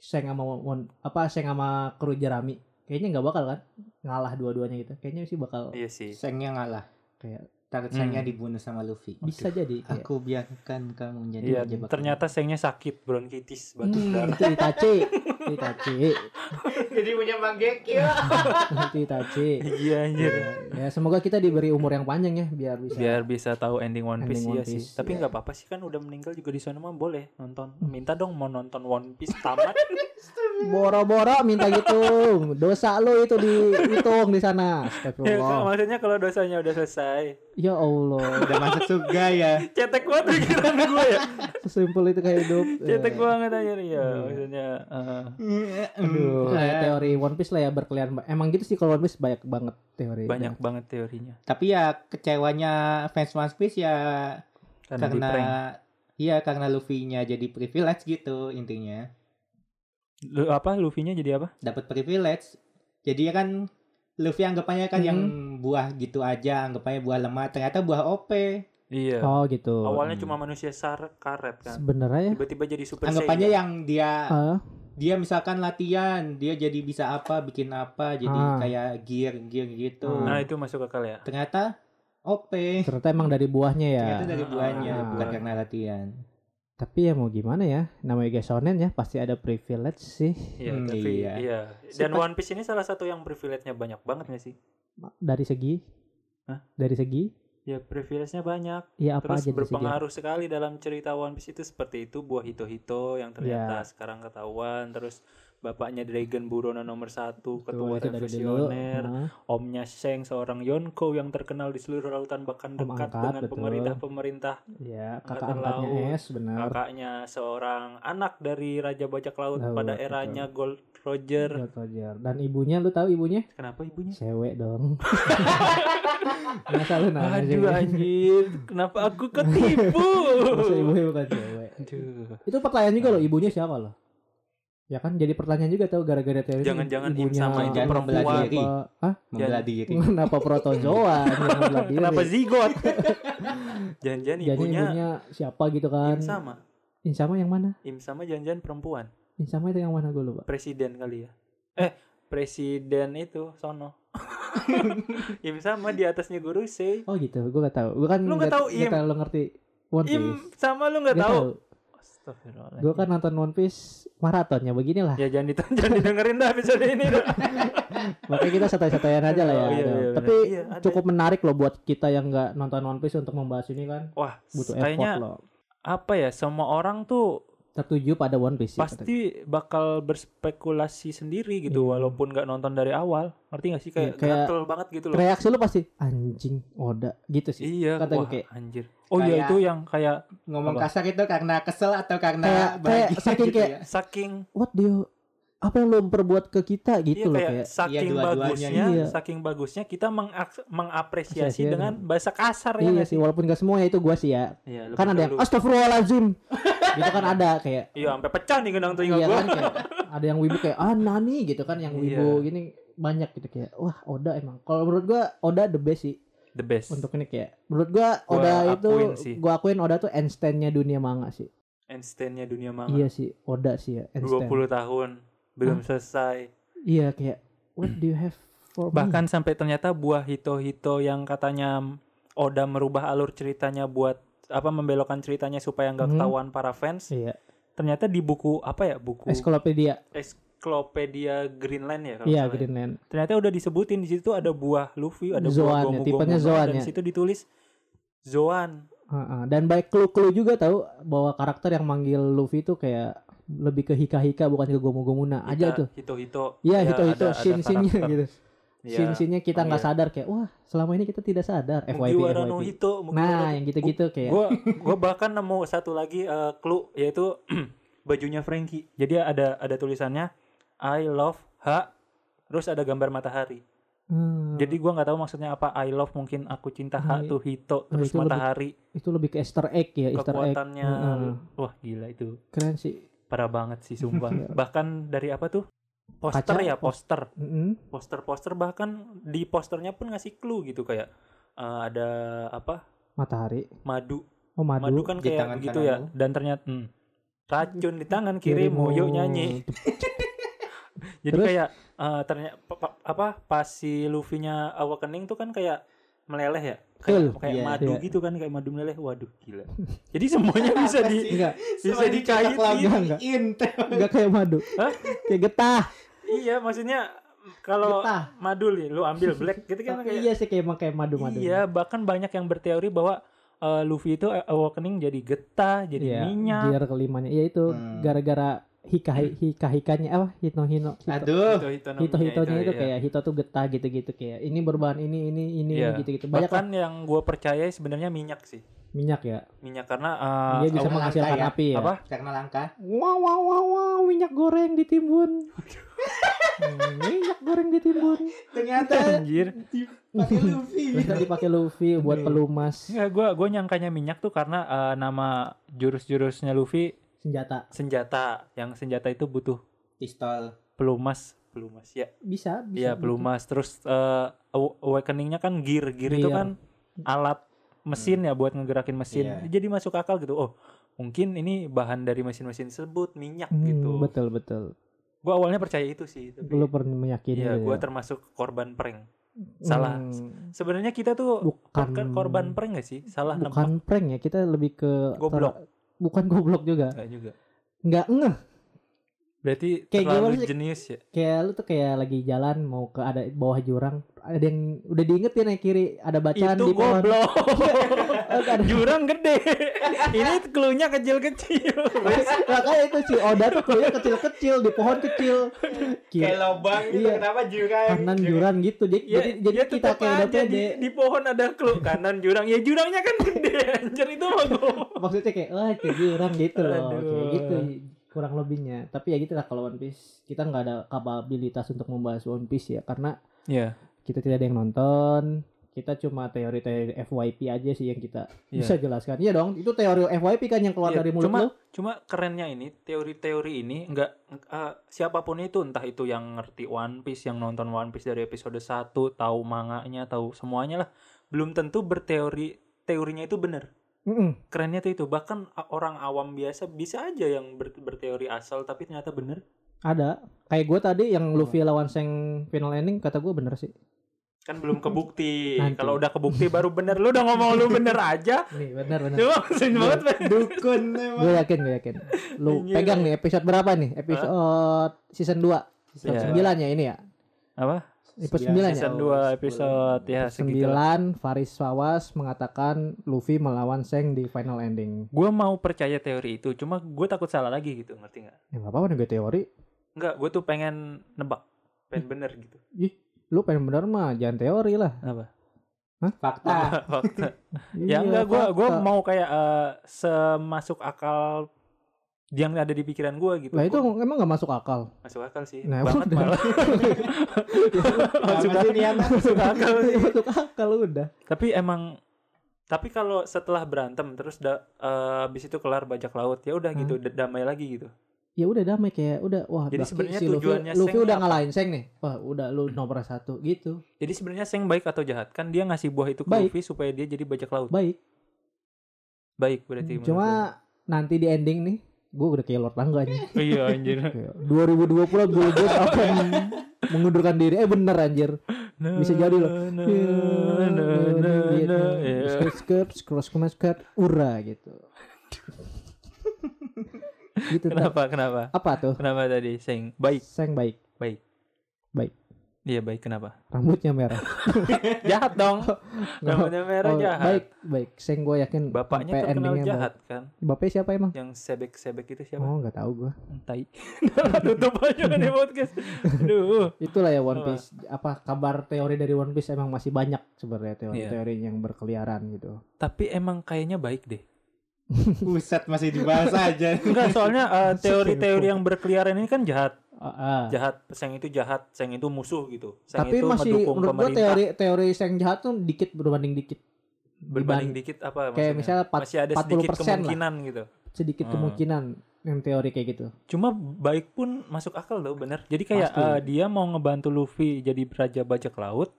Seng sama One, apa Seng sama kru Jerami? Kayaknya nggak bakal kan? Ngalah dua-duanya gitu. Kayaknya sih bakal Iya sih. Sengnya ngalah. kayak Takut Hmm. Dibunuh sama Luffy. bisa jadi. kayak, Aku biarkan kamu menjadi Iya, penjebak. ternyata Sengnya sakit bronkitis batuk Hmm, darah. itu Itachi. Itachi. jadi punya Manggekyo. itu Itachi. Iya anjir. Ya semoga kita diberi umur yang panjang ya biar bisa. Biar bisa tahu ending One Piece Ending ya One sih. Piece, Tapi iya. nggak apa-apa sih kan udah meninggal juga di sana mah boleh nonton. Minta dong mau nonton One Piece tamat. Boro-boro minta gitu. Dosa lo itu dihitung di sana. ya, Astagfirullah. maksudnya kalau dosanya udah selesai. Ya Allah, Udah masuk surga ya. Cetek banget pikiran gue ya. sesimpel itu kayak hidup. Cetek Eh, banget aja nih ya. Iya. Maksudnya eh, Itu kayak teori One Piece lah ya berkeliaran. Emang gitu sih kalau One Piece banyak banget teori. banyak banget teorinya. Tapi ya kecewanya fans One Piece ya Karena, karena iya karena Luffy-nya jadi privilege gitu intinya. Lu, apa Luffy-nya jadi apa? Dapat privilege. Jadi ya kan Luffy anggapannya kan Hmm. yang buah gitu aja, anggapannya buah lemah, ternyata buah OP. Iya. Oh gitu. Awalnya Hmm. cuma manusia sar karet kan. Sebenarnya Tiba-tiba jadi super Anggapannya Saiyan. yang dia ah, dia misalkan latihan, dia jadi bisa apa, bikin apa, jadi Ah. kayak gear gear gitu. Ah. Nah, itu masuk akal ya. Ternyata OP. ternyata emang dari buahnya ya. Ternyata dari buahnya, Ah. bukan karena latihan. Tapi ya mau gimana ya? Namanya guys shonen ya pasti ada privilege sih. Iya, Hmm, tapi iya. iya. Dan Sepa- One Piece ini salah satu yang privilege-nya banyak banget gak sih? Dari segi Hah? Dari segi Ya, privilege-nya banyak. ya apa Terus aja berpengaruh sekali dalam cerita One Piece itu seperti itu buah hito-hito yang ternyata Ya. sekarang ketahuan terus bapaknya Dragon Burono nomor satu Tuh, ketua dulu. revolusioner Ah, omnya Sheng seorang Yonko yang terkenal di seluruh lautan bahkan Om dekat angkat, dengan betul. pemerintah-pemerintah ya kakak angkatnya laut, S benar. kakaknya seorang anak dari Raja Bajak Laut Laut, pada betul. eranya Gold Roger Gold Roger. Dan ibunya lu tahu ibunya? kenapa ibunya Cewek dong. Masa lu nanya sih? aduh anjir kenapa aku ketipu Masa ibunya bukan cewek. aduh Itu pertanyaan juga loh, ibunya siapa loh? Ya kan jadi pertanyaan juga tahu gara-gara teori Jangan-jangan Im ibunya sama itu perempuan. apa- Hah? Membela diri. Kenapa protozoa? membela diri? kenapa zigot jangan-jangan ibunya, ibunya siapa gitu kan? Im sama Insama yang mana? Im sama jangan-jangan perempuan Insama itu yang mana gue lupa. presiden kali ya eh presiden itu sono Im sama di atasnya guru sih Oh gitu, gue gak tahu. Gue kan Lu nggak tahu, Im? terlalu ngerti One Piece. Im sama lu nggak Nggak tahu Astagfirullahaladzim. Gue kan nonton One Piece maratonnya beginilah. ya jangan ditonton jangan didengerin dah episode ini. Makanya kita santai-santaian aja lah ya. Oh, iya, iya, Tapi. Iya, ada. cukup menarik loh buat kita yang nggak nonton One Piece untuk membahas ini kan. wah Butuh kayaknya effort loh. apa ya semua orang tuh Tertuju pada One Piece. sih, pasti bakal berspekulasi sendiri gitu Iya. walaupun nggak nonton dari awal ngerti gak sih kayak, Iya, kayak- gatel banget gitu loh Reaksi lu pasti anjing Oda gitu sih. iya kata gue wah kayak- anjir oh iya Kayak- itu yang kayak Ngomong Apa? kasar itu karena kesel atau karena Kayak- kayak saking gitu kayak- ya. saking What do you apa yang lu perbuat ke kita iya gitu loh kayak kayak saking Iya, bagusnya Iya. saking bagusnya kita mengak- mengapresiasi Apresiasi, dengan bahasa kasar ya iya sih walaupun gak semua ya itu gua sih ya. Iya, Kan ada yang astagfirullahalazim. gitu kan ada kayak iya sampai pecah nih gendang telinga iya gua. kan kayak ada yang wibu kayak ah nani? gitu kan yang wibu Iya. gini banyak gitu kayak wah Oda emang. Kalau menurut gua Oda the best sih. The best. Untuk ini kayak menurut gua Gua Oda itu sih. gua akuin Oda tuh Einstein-nya dunia manga sih. Einstein-nya dunia manga. Iya sih Oda sih ya Einstein. 20 tahun belum selesai iya kayak what do you have for me? bahkan sampai ternyata buah hito-hito yang katanya Oda merubah alur ceritanya buat apa membelokkan ceritanya supaya nggak Hmm. ketahuan para fans iya ternyata di buku apa ya buku ensiklopedia Encyclopedia Greenland ya kalau iya salah ya. Greenland ternyata udah disebutin di situ ada buah Luffy ada Zoan buah ya, Gomu tipenya Gomu Zoan dan ya. di situ ditulis Zoan Heeh, dan baik clue-clue juga tahu bahwa karakter yang manggil Luffy itu kayak lebih ke hika-hika bukan ke gomu-gomuna. Aja tuh. hito-hito. Iya Ya, hito-hito. karakter. gitu. Ya, scene-scene-nya kita nggak panggil. sadar kayak wah selama ini kita tidak sadar. FYP Mugiwara no FYP Hito nah yang gitu-gitu kayak. Gua gua bahkan nemu satu lagi eh, clue yaitu bajunya Frankie. Jadi ada ada tulisannya I love H terus ada gambar matahari. hmm, Jadi gua nggak tahu maksudnya apa I love mungkin aku cinta H Iya. tuh Hito Nah, terus itu lebih- matahari. itu lebih ke Easter egg ya Easter egg. Kekuatannya. Heeh. wah gila itu. Keren sih parah banget sih sumpah. Iya. bahkan dari apa tuh? Poster Kaca, ya, pos- poster. Poster-poster bahkan di posternya pun ngasih clue gitu kayak eh, ada apa? matahari Madu oh madu, Madu kan Di kayak tangan begitu ya. kananmu. Dan ternyata hmm, racun di tangan kirimu, yuk nyanyi. Jadi Terus? kayak eh, ternyata apa pas si Luffy-nya awakening tuh kan kayak meleleh ya. Kayak, Betul. kayak Iya. madu Iya. gitu kan kayak madu meleleh. Waduh, gila. Jadi semuanya bisa di enggak bisa dikaitin. Enggak. enggak kayak madu Hah? kayak getah Iya, maksudnya kalau madu nih lu ambil black gitu kan kayak iya sih kayak emang kayak madu-madu Iya, bahkan banyak yang berteori bahwa eh, Luffy itu awakening jadi getah, jadi Iya, minyak. gear kelimanya. Iya itu Hmm. gara-gara hika hika hikanya apa hino hino hito Aduh. Hito hito hitonya itu ya. kayak hito tuh getah gitu gitu kayak ini berbahan ini ini ini Iya. gitu gitu banyak lah yang gue percaya sebenarnya minyak sih. minyak ya Minyak karena uh, dia bisa oh, menghasilkan langka ya? api ya apa? Karena langka. wow wow wow wow minyak goreng ditimbun Hmm, minyak goreng ditimbun Ternyata Anjir. pakai Luffy. bisa dipakai Luffy buat Iya. pelumas Enggak, gua gua nyangkanya minyak tuh karena uh, nama jurus-jurusnya Luffy senjata senjata. Yang senjata itu butuh Pistol. pelumas, pelumas ya. bisa bisa Iya, gitu. pelumas. Terus uh, aw- awakeningnya kan gear. Gear itu Gear. kan alat mesin ya buat ngegerakin mesin. Iya. Jadi masuk akal gitu. Oh, mungkin ini bahan dari mesin-mesin tersebut minyak Hmm, gitu. betul betul Gua awalnya percaya itu sih, tapi lu pernah meyakini Iya, gitu gua ya? termasuk korban prank. salah. Hmm, Sebenarnya kita tuh bukan bukan korban prank gak sih? Salah bukan prank ya kita lebih ke Goblok. Bukan goblok juga Enggak juga. nggak ngeh Berarti Kayak terlalu gimana sih? jenius ya. kayak lu tuh kayak lagi jalan mau ke ada bawah jurang ada yang udah diingetin ya kiri ada bacaan itu di pohon goblok. Ada- Jurang gede. Ini cluenya kecil-kecil. makanya itu si Oda tuh kuliah kecil-kecil di pohon kecil kiri Kayak lobang gitu. Iya. Kenapa jurang? kanan jurang gitu jadi ya, jadi, jadi ya kita kayak udah aja di, pede di pohon ada clue kanan jurang. Ya jurangnya kan gede anjir itu mah maksudnya kayak wah kayak jurang gitu loh Aduh. kayak gitu kurang lebihnya tapi ya gitu lah kalau One Piece kita nggak ada kapabilitas untuk membahas One Piece ya karena Iya. Kita tidak ada yang nonton kita cuma teori-teori FYP aja sih yang kita Iya. bisa jelaskan. Iya dong itu teori FYP kan yang keluar Iya, dari mulut cuma lu? cuma kerennya ini teori-teori ini enggak eh, siapa pun itu entah itu yang ngerti One Piece yang nonton One Piece dari episode 1 tahu manganya tahu semuanya lah. Belum tentu berteori teorinya itu benar Mm-mm. kerennya tuh itu bahkan orang awam biasa bisa aja yang ber- berteori asal tapi ternyata benar ada. Kayak gue tadi yang Luffy lawan Seng final ending kata gue bener sih kan belum kebukti. Kalau udah kebukti baru benar lu udah ngomong lu bener aja. Nih bener bener. Cuma maksud banget. Dukun emang. gue yakin gue yakin. Lu pegang nih episode berapa nih? Episode season 2 episode Iya. 9 ya ini ya? Apa? Episode 9 Sembilan. ya season 2 episode ya segitu 9 Faris Wawas mengatakan Luffy melawan Seng di final ending. Gue mau percaya teori itu cuma gue takut salah lagi gitu ngerti nggak? Ya nggak apa-apa nih gue teori. Enggak, gue tuh pengen nebak. Pengen bener gitu. Lu pengen bener mah jangan teori lah Apa? Fakta. Fakta. Iya, ya enggak, gue gua fakta. mau kayak eh, semasuk akal yang ada di pikiran gue gitu. lah itu Gua- emang nggak masuk akal masuk akal sih. Nah, banget udah. malah. masuk akal. dia? Masuk akal sih. masuk akal udah Tapi emang tapi kalau setelah berantem terus da, eh, habis itu kelar bajak laut ya udah gitu da- damai lagi gitu. Ya udah damai kayak udah wah Jadi sebenarnya si Luffy, tujuannya Luffy Seng udah apa? ngalahin Seng nih wah udah lu nomor satu gitu Jadi sebenarnya Seng baik atau jahat? Kan dia ngasih buah itu ke Baik. Luffy supaya dia jadi bajak laut. baik Baik berarti. cuma nanti di ending nih gue udah kayak Lord Langga lu. iya anjir. Kayak 2020 Bulbos akan mengundurkan diri eh bener anjir Bisa jadi loh. Ya. Skirt, skirt, cross skirt, ura gitu. Gitu. Kenapa? Kenapa? Apa tuh? Kenapa tadi Seng baik? Seng baik, Baik. Baik. Iya baik kenapa? rambutnya merah. Jahat dong. Nggak- Rambutnya merah oh, jahat. Baik, baik. Seng gue yakin Bapaknya terkenal jahat kan? baik. Bapaknya siapa emang? Yang sebek-sebek itu siapa? Oh nggak tahu gue. Tai. Tutup aja kan di podcast. Aduh. Itulah ya One? Piece. Apa kabar teori dari One Piece emang masih banyak sebenarnya teori-teori yang berkeliaran gitu. Tapi emang kayaknya baik deh. Buset masih dibahas aja. Enggak, soalnya eh, teori-teori yang berkeliaran ini kan jahat. Ah, ah. Jahat, Seng itu jahat, Seng itu musuh gitu. Seng Tapi itu masih menurut gua pemerintah. teori teori Seng jahat tuh dikit berbanding dikit. berbanding dikit apa kayak maksudnya? misalnya empat- masih ada sedikit 40% lah. kemungkinan gitu. sedikit Hmm. kemungkinan yang teori kayak gitu. Cuma baik pun masuk akal loh bener. Jadi kayak Pasti. eh, dia mau ngebantu Luffy jadi raja bajak laut.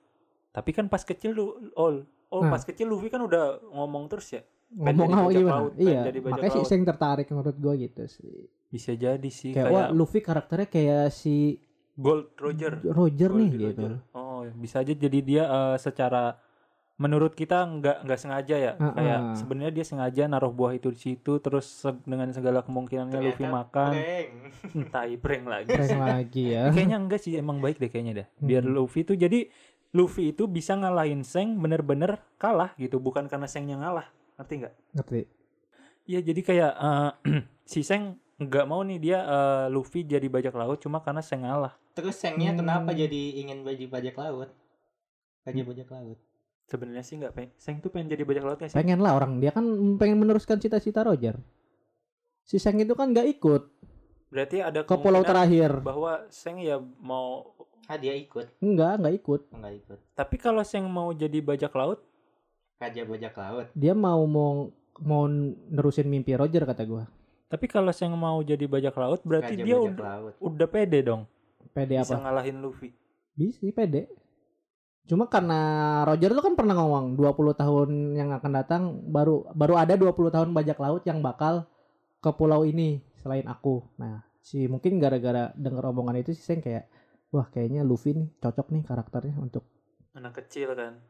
Tapi kan pas kecil lu oh, oh Nah. pas kecil Luffy kan udah ngomong terus ya. Pengen Ngomong bajak gimana? laut, pengen iya, makanya sih. Seng tertarik menurut gua gitu sih. Bisa jadi sih Kayak, kayak, wah Luffy karakternya kayak si Gold Roger. Roger nih Gold gitu. Roger. Oh, bisa aja jadi dia eh, secara menurut kita nggak nggak sengaja ya. Ah, Kayak ah. sebenarnya dia sengaja naruh buah itu di situ terus se- dengan segala kemungkinannya Luffy makan. Tai prank lagi. Keren lagi ya. kayaknya enggak sih emang baik deh kayaknya dah biar Hmm. Luffy itu jadi Luffy itu bisa ngalahin Seng bener-bener kalah gitu bukan karena Sengnya ngalah ngerti nggak Ngerti. Iya jadi kayak eh, si Seng nggak mau nih dia eh, Luffy jadi bajak laut cuma karena Seng ngalah. Terus Sengnya Hmm. kenapa jadi ingin baju bajak laut? Raja bajak laut. Sebenarnya sih nggak pengen. Seng tuh pengen jadi bajak laut nggak sih? Pengen lah orang dia kan pengen meneruskan cita-cita Roger. Si Seng itu kan nggak ikut Berarti ada ke pulau kemungkinan terakhir. bahwa Seng ya mau Ah dia ikut, Enggak, nggak ikut. enggak ikut. tapi kalau Seng mau jadi bajak laut Raja bajak laut. Dia mau mau mau nerusin mimpi Roger kata gua. tapi kalau Seng mau jadi bajak laut berarti Raja dia bajak udah, laut. udah pede dong Pede bisa apa? ngalahin Luffy. Bisa pede. Cuma karena Roger lu kan pernah ngomong 20 tahun yang akan datang baru baru ada 20 tahun bajak laut yang bakal ke pulau ini selain aku. Nah, si mungkin gara-gara denger omongan itu si Seng kayak wah kayaknya Luffy nih cocok nih karakternya untuk Anak kecil kan.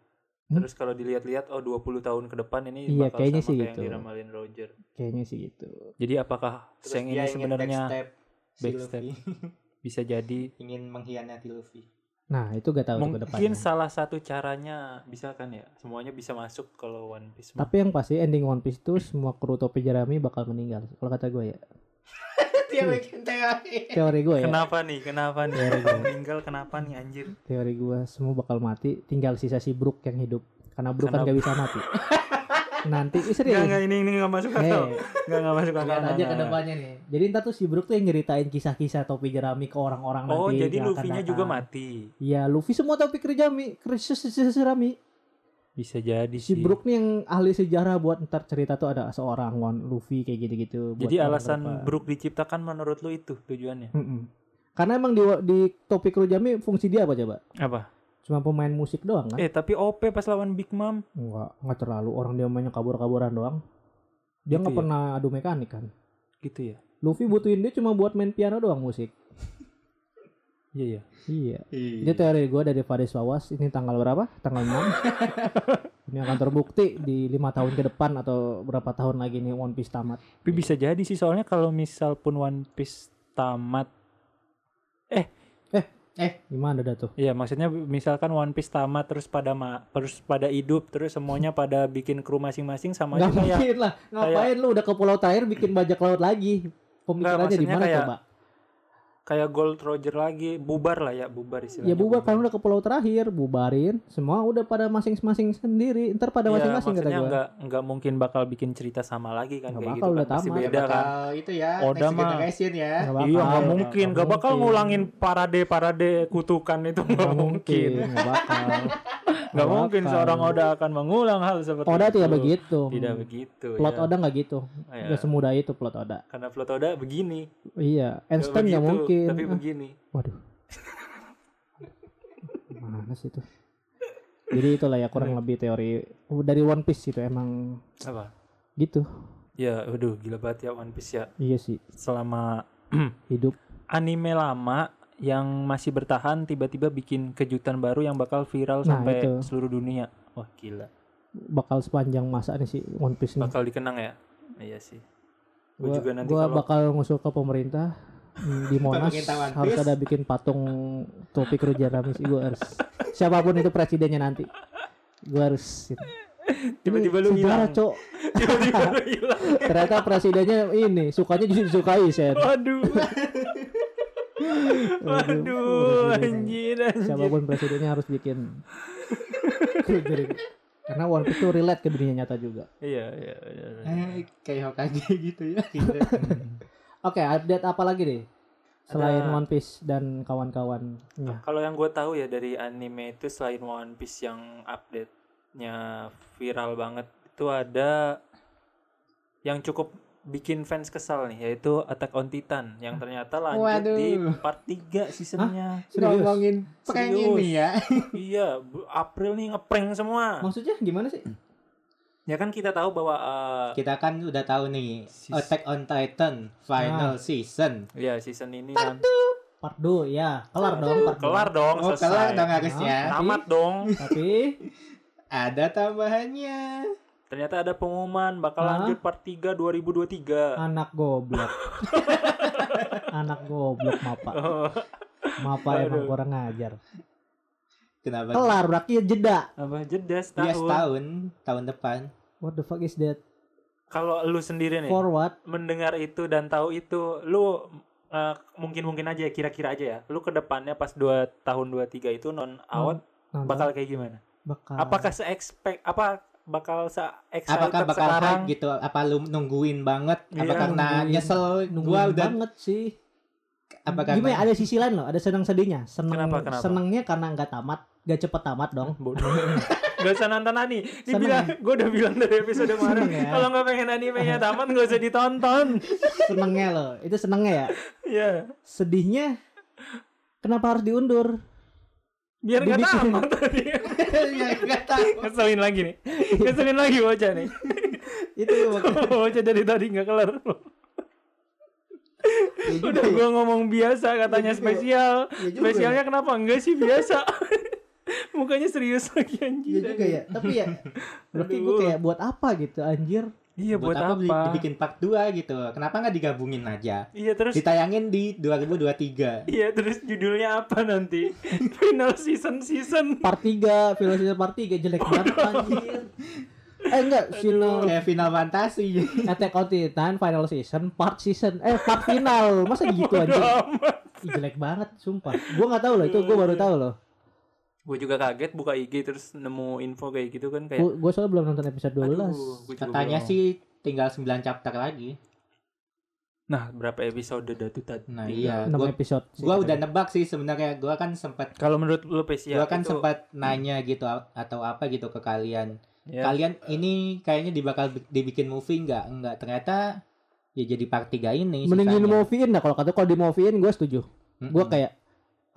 Hmm? Terus kalau dilihat-lihat oh 20 tahun ke depan ini Iya, bakal kayaknya sama sih kayak gitu. yang diramalin Roger. kayaknya sih gitu. Jadi apakah Terus Seng ini sebenarnya backstep si backstep. Luffy. bisa jadi ingin mengkhianati Luffy. Nah, itu gak tahu tuh ke mungkin depannya. salah satu caranya bisa kan ya semuanya bisa masuk kalau One Piece mah. Tapi yang pasti ending One Piece itu semua kru topi jerami bakal meninggal. Kalau kata gue ya. dia bikin teori. Teori gue ya. kenapa nih kenapa nih Teori gue. meninggal kenapa nih anjir Teori gue semua bakal mati. Tinggal sisa si Brook yang hidup. Karena Brook kan gak bisa mati. Nanti eh, Nggak, serius. nggak, ini ini nggak masuk akal Hei, nggak nggak masuk akal aja ke depannya nih. Jadi ntar tuh si Brook tuh yang nyeritain kisah-kisah topi jerami ke orang-orang oh nanti. jadi yang akan Luffy-nya juga mati Iya, Luffy semua topi jerami, jerami. Bisa jadi Si sih Brook nih yang ahli sejarah buat ntar cerita tuh ada seorang One Luffy kayak gitu-gitu. jadi alasan depan. Brook diciptakan menurut lu itu tujuannya Mm-mm. Karena emang di di topi jerami fungsi dia apa coba? apa Cuma pemain musik doang kan? eh tapi OP pas lawan Big Mom Enggak, enggak terlalu. Orang dia mainnya kabur-kaburan doang. Dia Gitu nggak ya? pernah adu mekanik kan. gitu ya Luffy butuhin dia cuma buat main piano doang musik. Iya iya Iya. Ini Iya. teori gue dari Faris Wawas. Ini tanggal berapa? Tanggal 6. ini akan terbukti di lima tahun ke depan atau berapa tahun lagi nih One Piece tamat. tapi bisa jadi sih soalnya kalau misal pun One Piece tamat Gimana dah tuh? Iya, maksudnya misalkan One Piece tamat terus pada ma terus pada hidup terus semuanya pada bikin kru masing-masing sama Nggak aja kayak mungkin lah. Ngapain lu udah ke pulau terakhir bikin bajak laut lagi? Pemikirannya di mana kayak- coba? Kayak Gold Roger lagi, bubar lah ya, bubar istilahnya. Ya bubar kan udah ke pulau terakhir, bubarin. Semua udah pada masing-masing sendiri. Ntar pada Iya, masing-masing kata maksudnya gue. nggak nggak mungkin bakal bikin cerita sama lagi kan Nggak kayak bakal, gitu udah kan. Pasti tamat. beda kan. itu ya. Oda next mah. generation ya. Bakal. Iya, nggak mungkin, nggak bakal mungkin. ngulangin parade-parade kutukan itu nggak Nggak mungkin. Nggak bakal. Nggak mungkin bakal. seorang Oda akan mengulang hal seperti Oda itu. tidak begitu. Tidak begitu. Plot ya. Oda nggak gitu. Ya, Nggak semudah itu plot Oda. Karena plot Oda begini. Iya, Einstein nggak begitu, mungkin. Tapi begini. Waduh. Mana sih itu? Jadi itulah ya kurang Iya. lebih teori Oh, dari One Piece itu emang Apa? gitu. Ya, aduh gila banget ya One Piece ya. Iya sih, Selama hidup. anime lama yang masih bertahan tiba-tiba bikin kejutan baru yang bakal viral Nah, sampai itu. seluruh dunia. Wah, gila. bakal sepanjang masa nih si One Piece nih. Bakal dikenang ya? Iya sih. Gue Gua, juga nanti gua kalau bakal ngusul ke pemerintah di Monas harus ada bikin patung topi kerja Ramis gue harus siapa pun itu presidennya nanti gue harus tiba-tiba Ini lu hilang. Cok. Tiba-tiba lu hilang. ternyata presidennya ini sukanya justru disukai sen Waduh. Waduh, anjir, anjir. siapa pun presidennya harus bikin Jadi- karena One Piece tuh relate ke dunia nyata juga Iya, iya, iya. iya. Eh, kayak Hokage gitu ya. Gitu. Oke update apa lagi deh selain Ada- One Piece dan kawan-kawannya Kalau yang gue tahu ya dari anime itu selain One Piece yang update-nya viral banget itu ada yang cukup bikin fans kesal nih yaitu Attack on Titan yang ternyata lanjut di Waduh. part 3 seasonnya. Serius? Ngomongin prank Serius. ini ya. iya, April nih ngeprank semua. maksudnya gimana sih Ya kan kita tahu bahwa eh, Kita kan udah tahu nih Sis- Attack on Titan final season. ya season ini kan part 2 ya kelar dong part dua. kelar dong, Oh, selesai. kelar dong harusnya. Tamat dong. tapi Ada tambahannya. Ternyata ada pengumuman bakal Hah? lanjut part 3 2023. anak goblok anak goblok mapa Oh, mapa emang Aduh. kurang ngajar Kenapa? kelar berarti jeda apa jeda setahun. setahun, tahun depan. What the fuck is that kalau lu sendiri nih forward mendengar itu dan tahu itu lu eh, mungkin-mungkin aja ya, kira-kira aja ya. Lu ke depannya pas 2 tahun 23 itu non out nonton, bakal kayak gimana? bakal Apakah se-expect apa bakal se excited Apakah bakal sekarang? hype gitu? Apa lu nungguin banget? Iya, apa karena nungguin. nyesel nungguin gua udah banget sih apa gimana ya, ada sisi lain loh ada senang sedihnya seneng Kenapa, kenapa? senengnya karena nggak tamat gak cepet tamat dong Bodoh. Gak usah nonton anime. Ini Seneng bilang, gue udah bilang dari episode kemarin. Ya. Kalau nggak pengen animenya tamat, gak usah ditonton. senengnya loh itu senengnya ya Iya. sedihnya kenapa harus diundur Biar nggak Dibikin. tamat tadi. ya nggak tahu. Keselin lagi nih. Keselin lagi bocah nih. itu bocah dari tadi nggak kelar. ya Udah ya. gue ngomong biasa katanya Ya juga. spesial. Ya juga Spesialnya kenapa? Enggak sih biasa. Mukanya serius lagi anjir. Iya juga ya. tapi ya berarti gue kayak buat apa gitu anjir? Iya buat, apa, beli- dibikin part 2 gitu? Kenapa nggak digabungin aja? Iya terus ditayangin di 2023 Iya terus judulnya apa nanti? Final season season. part 3 film season part 3 jelek banget anjir. Eh enggak final kayak final fantasi. Attack on Titan final season part season eh part final. Masa gitu anjir? Ih, jelek banget sumpah. Gua nggak tahu loh itu gua baru tahu loh Gue juga kaget buka IG terus nemu info kayak gitu kan kayak. gua, gua soalnya belum nonton episode 12 Aduh, katanya belum. sih tinggal 9 chapter lagi Nah berapa episode dah tuh tadi? nah Tinggal. iya 6 gua, episode gua katanya. udah nebak sih sebenarnya gua kan sempat Kalau menurut lu Pesia gua kan itu- sempat nanya gitu atau apa gitu ke kalian ya, kalian ini kayaknya dibakal bi- dibikin movie nggak nggak ternyata ya jadi part 3 ini mending di moviein dah kalau kata kalau di moviein gue setuju Mm-mm. gue kayak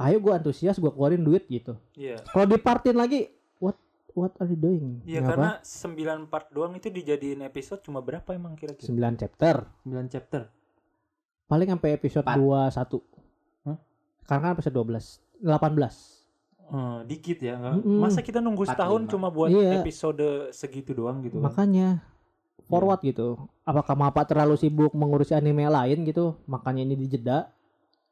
ayo gue antusias gue keluarin duit gitu Iya. kalau dipartin lagi what what are you doing Iya karena 9 part doang itu dijadiin episode cuma berapa emang kira-kira? 9 chapter 9 chapter. paling sampai episode Empat. 21 Hah? karena kan episode 12 18 Eh, dikit ya nggak? Mm-mm. Masa kita nunggu 45. setahun cuma buat Iya. episode segitu doang gitu kan? makanya forward gitu apakah Mapa terlalu sibuk mengurusi anime lain gitu makanya ini dijeda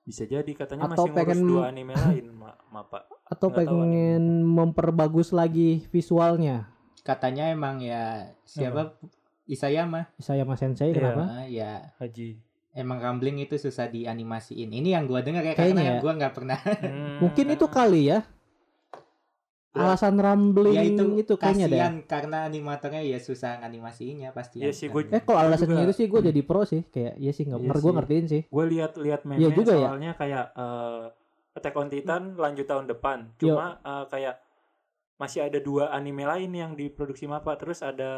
Bisa jadi katanya Atau masih pengen- ngurus dua anime lain, Ma Mapa. atau Nggak pengen memperbagus lagi visualnya katanya emang ya siapa Isayama saya Mas Sensei Iya. kenapa Ah, ya Haji. emang rambling itu susah dianimasiin ini yang gua dengar ya Kayaknya karena ya. yang gua nggak pernah Hmm, mungkin itu kali ya Ya. Alasan rambling ya itu, itu kayaknya deh. kasihan karena animatornya ya susah animasiinnya pasti Iya sih, gua- Eh kalau alasannya juga- itu sih? Gue jadi pro sih. Kayak iya sih nggak Iya bener gue ngertiin sih. gue lihat lihat meme Iya juga ya. soalnya kayak eh, Attack on Titan lanjut tahun depan. Yo. cuma eh, kayak masih ada dua anime lain yang diproduksi Mapa terus ada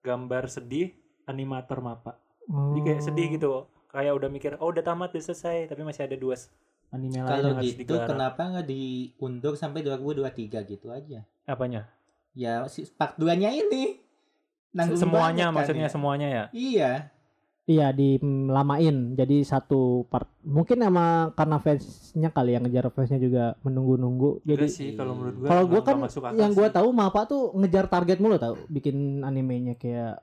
gambar sedih animator Mapa jadi kayak Oh. sedih gitu. Kayak udah mikir oh udah tamat udah selesai. Tapi masih ada dua anime lain kalau gitu digarap kenapa nggak diundur sampai 2023 gitu aja apanya ya si part 2 nya ini Nanggung semuanya kan maksudnya ya. semuanya ya iya Iya dilamain jadi satu part. Mungkin emang karena fansnya kali yang ngejar fansnya juga menunggu-nunggu. jadi sih kalau menurut gue kalau gue kan yang gue tahu Mapa tuh ngejar target mulu tau bikin animenya kayak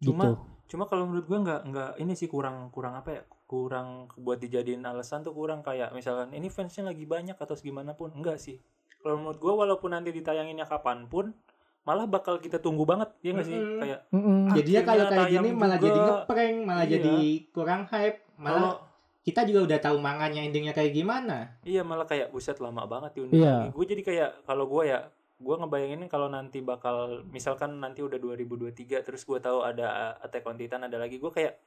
Cuma- gitu. cuma kalau menurut gue nggak nggak ini sih kurang kurang apa ya kurang buat dijadiin alasan tuh kurang kayak misalkan ini fansnya lagi banyak atau segimana pun enggak sih kalau menurut gue walaupun nanti ditayanginnya kapan pun malah bakal kita tunggu banget ya nggak sih kayak Mm-mm. jadinya kalau kayak gini malah juga. jadi ngeprank malah Iya. jadi kurang hype malah kita juga udah tahu manganya endingnya kayak gimana iya malah kayak buset lama banget diundur Iya. lagi gue jadi kayak kalau gue ya gue ngebayangin kalau nanti bakal misalkan nanti udah 2023 terus gue tahu ada Attack on Titan ada lagi gue kayak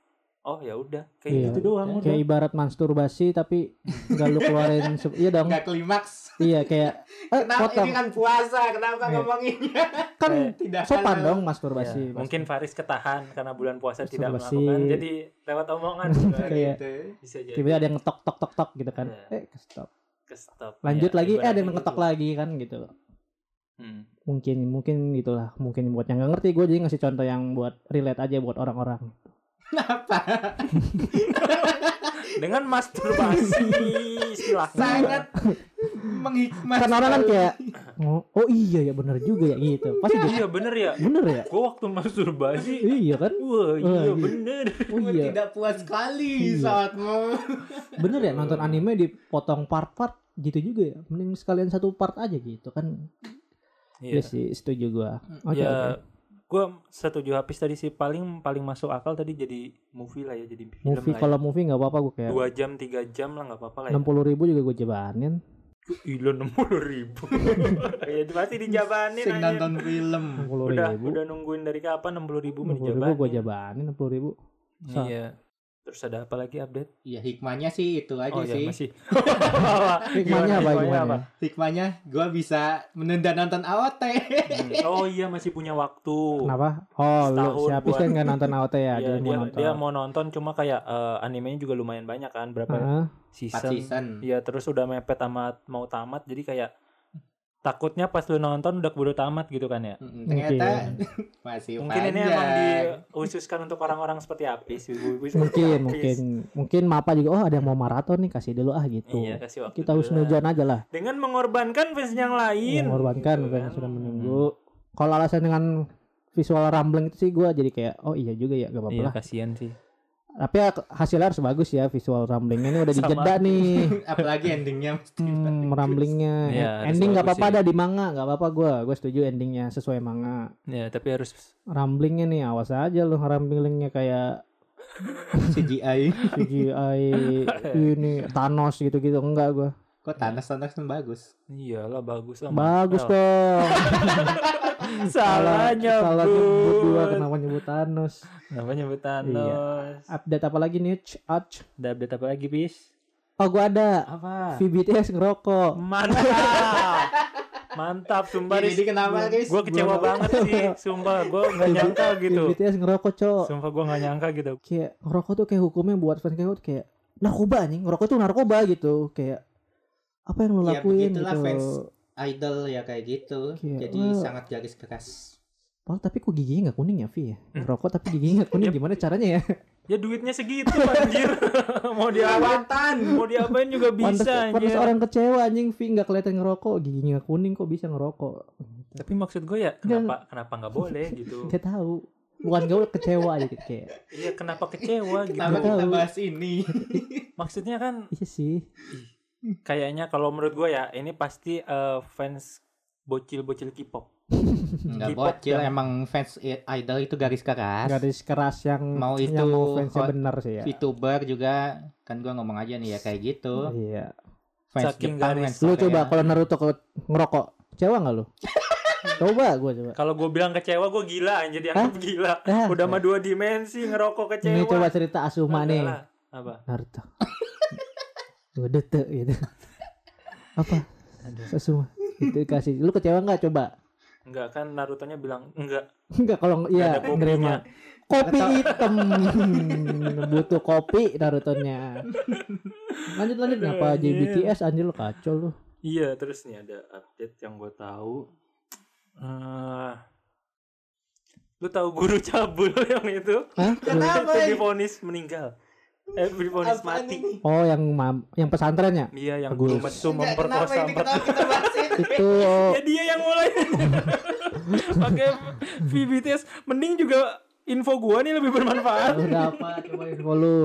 oh ya udah kayak Iya. gitu doang udah Kayak ibarat masturbasi tapi nggak lu keluarin iya dong. nggak klimaks Iya kayak eh, kenapa potong ini kan puasa kenapa Iya. ngomonginnya kan tidak sopan halal. dong masturbasi. Ya, mungkin Faris ketahan karena bulan puasa tidak melakukan jadi lewat omongan Kayak- Gitu. bisa jadi tiba-tiba ada yang ngetok tok tok tok gitu kan. Iya. Eh stop. ke stop Lanjut Ya, lagi eh ada yang ngetok gitu. lagi kan gitu. Hmm. Mungkin mungkin gitulah. Mungkin buat yang nggak ngerti gue jadi ngasih contoh yang buat relate aja buat orang-orang. Kenapa dengan masturbasi silahkan sangat menghikmati kan orang kan kayak oh, oh iya ya bener juga ya gitu. Pasti gitu. iya bener ya Bener ya? gue waktu masturbasi Iya kan? wah iya iya. bener Oh iya. tidak puas sekali Iya. saatmu Bener ya nonton anime dipotong part-part gitu juga ya. Mending sekalian satu part aja gitu kan. iya Iya sih, setuju gua. Oke, ya oke. Gua setuju habis tadi sih paling paling masuk akal tadi jadi movie lah ya jadi film movie lah kalau movie nggak apa-apa gue ya. kayak dua jam tiga jam lah nggak apa-apa lah ya. enam puluh ribu juga gue jebanin Gila enam puluh ribu. Ya pasti dijabanin Sing nonton film. enam puluh udah ribu. Udah nungguin dari kapan enam puluh ribu enam puluh ribu dijabanin gue jabanin enam puluh ribu. Iya terus ada apa lagi update? Ya hikmahnya sih itu aja oh ya sih. masih. Hikmahnya apa hikmahnya Hikmahnya? gua bisa menunda nonton AOT. Hmm, oh iya masih punya waktu. Kenapa? Oh lu Setahun si Apis buat- kan nggak nonton AOT ya Iya, mau dia, nonton. dia mau nonton cuma kayak eh, animenya juga lumayan banyak kan berapa Heeh. Empat season. Season. Iya terus udah mepet tamat mau tamat jadi kayak takutnya pas lu nonton udah keburu tamat gitu kan ya. Ternyata masih Mungkin ini panjang. emang diususkan untuk orang-orang seperti Apis, ibu-ibu mungkin Apis. mungkin mungkin Mapa juga oh ada yang mau maraton nih kasih dulu ah gitu Iya, kasih waktu kita husnujan aja lah Dengan mengorbankan fans yang lain. mengorbankan Gitu fans kan. sudah menunggu kalau alasan dengan visual rambling itu sih gue jadi kayak oh iya juga ya gak apa-apa Iya lah kasihan sih. Tapi ya hasilnya harus bagus ya visual ramblingnya ini udah dijeda nih. Apalagi endingnya mesti hmm, ramblingnya Iya, harus ending nggak apa-apa dah di manga nggak apa-apa gue gue setuju endingnya sesuai manga. Ya tapi harus ramblingnya nih awas aja loh ramblingnya kayak CGI. CGI ini Thanos gitu-gitu. Enggak gue Kok Thanos Thanos kan bagus. iyalah bagus lah. bagus dong Salah salah nyebut gua nyebut. kenapa nyebut Thanos Kenapa nyebut Iya. Thanos? update apa lagi nih Ch, Ach. Ada update apa lagi, Bis? oh gua ada Apa? VBTS ngerokok Mantap. Mantap, sumpah Jadi Riz. kenapa guys? Gue kecewa banget sih, sumpah gue nggak nyangka gitu. VBTS ngerokok cok Sumpah gue nggak nyangka gitu. kayak ngerokok tuh kayak hukumnya buat fans kayak kayak narkoba nih ngerokok tuh narkoba gitu kayak apa yang lu Ya, lakuin begitulah gitu fans. Idol ya kayak gitu. Kayak, Jadi wah. sangat garis keras. Padahal tapi kok giginya nggak kuning ya Vi ya Hmm? ngerokok tapi giginya nggak kuning gimana caranya ya Ya duitnya segitu anjir. mau diapain? Mau diapain juga bisa pantas anjir. orang kecewa anjing Vi nggak kelihatan ngerokok giginya kuning kok bisa ngerokok Tapi maksud gue ya kenapa kenapa nggak boleh gitu. Gak tahu bukan gue kecewa aja gitu kayak Iya kenapa kecewa gitu. Kenapa tahu. kita bahas ini? Maksudnya kan iya sih kayaknya kalau menurut gue ya ini pasti eh, fans bocil-bocil K-pop. Enggak bocil yang- emang fans idol itu garis keras. garis keras yang Mau itu yang mau fansnya hot- bener sih ya VTuber juga kan gua ngomong aja nih ya kayak gitu. iya Fans Saking Jepang, garis. fans lu coba kalau Naruto ke ngerokok kecewa nggak lu coba gue coba Kalau gue bilang kecewa gue gila anjir dianggap gila. Ah, Udah mah dua dimensi ngerokok kecewa. ini coba cerita Asuma Enggak nih. Apa? Naruto gue dete gitu apa Asuma itu kasih lu kecewa nggak coba Enggak kan Naruto-nya bilang enggak. Enggak kalau iya ada kopinya. nerima kopi hitam butuh kopi Naruto-nya lanjut lanjut ngapa Iya. JBTS anjir lu kacau lu Iya, terus nih ada update yang gue tahu. eh lu tahu guru cabul yang itu? Hah? Kenapa? Itu divonis meninggal. Eh, divonis Apaan mati. ini? Oh yang mam yang pesantrennya Iya, yang guru mesum memperkosa. itu Ya dia yang mulai. Pakai VBTS mending juga info gua nih lebih bermanfaat. udah apa coba info lu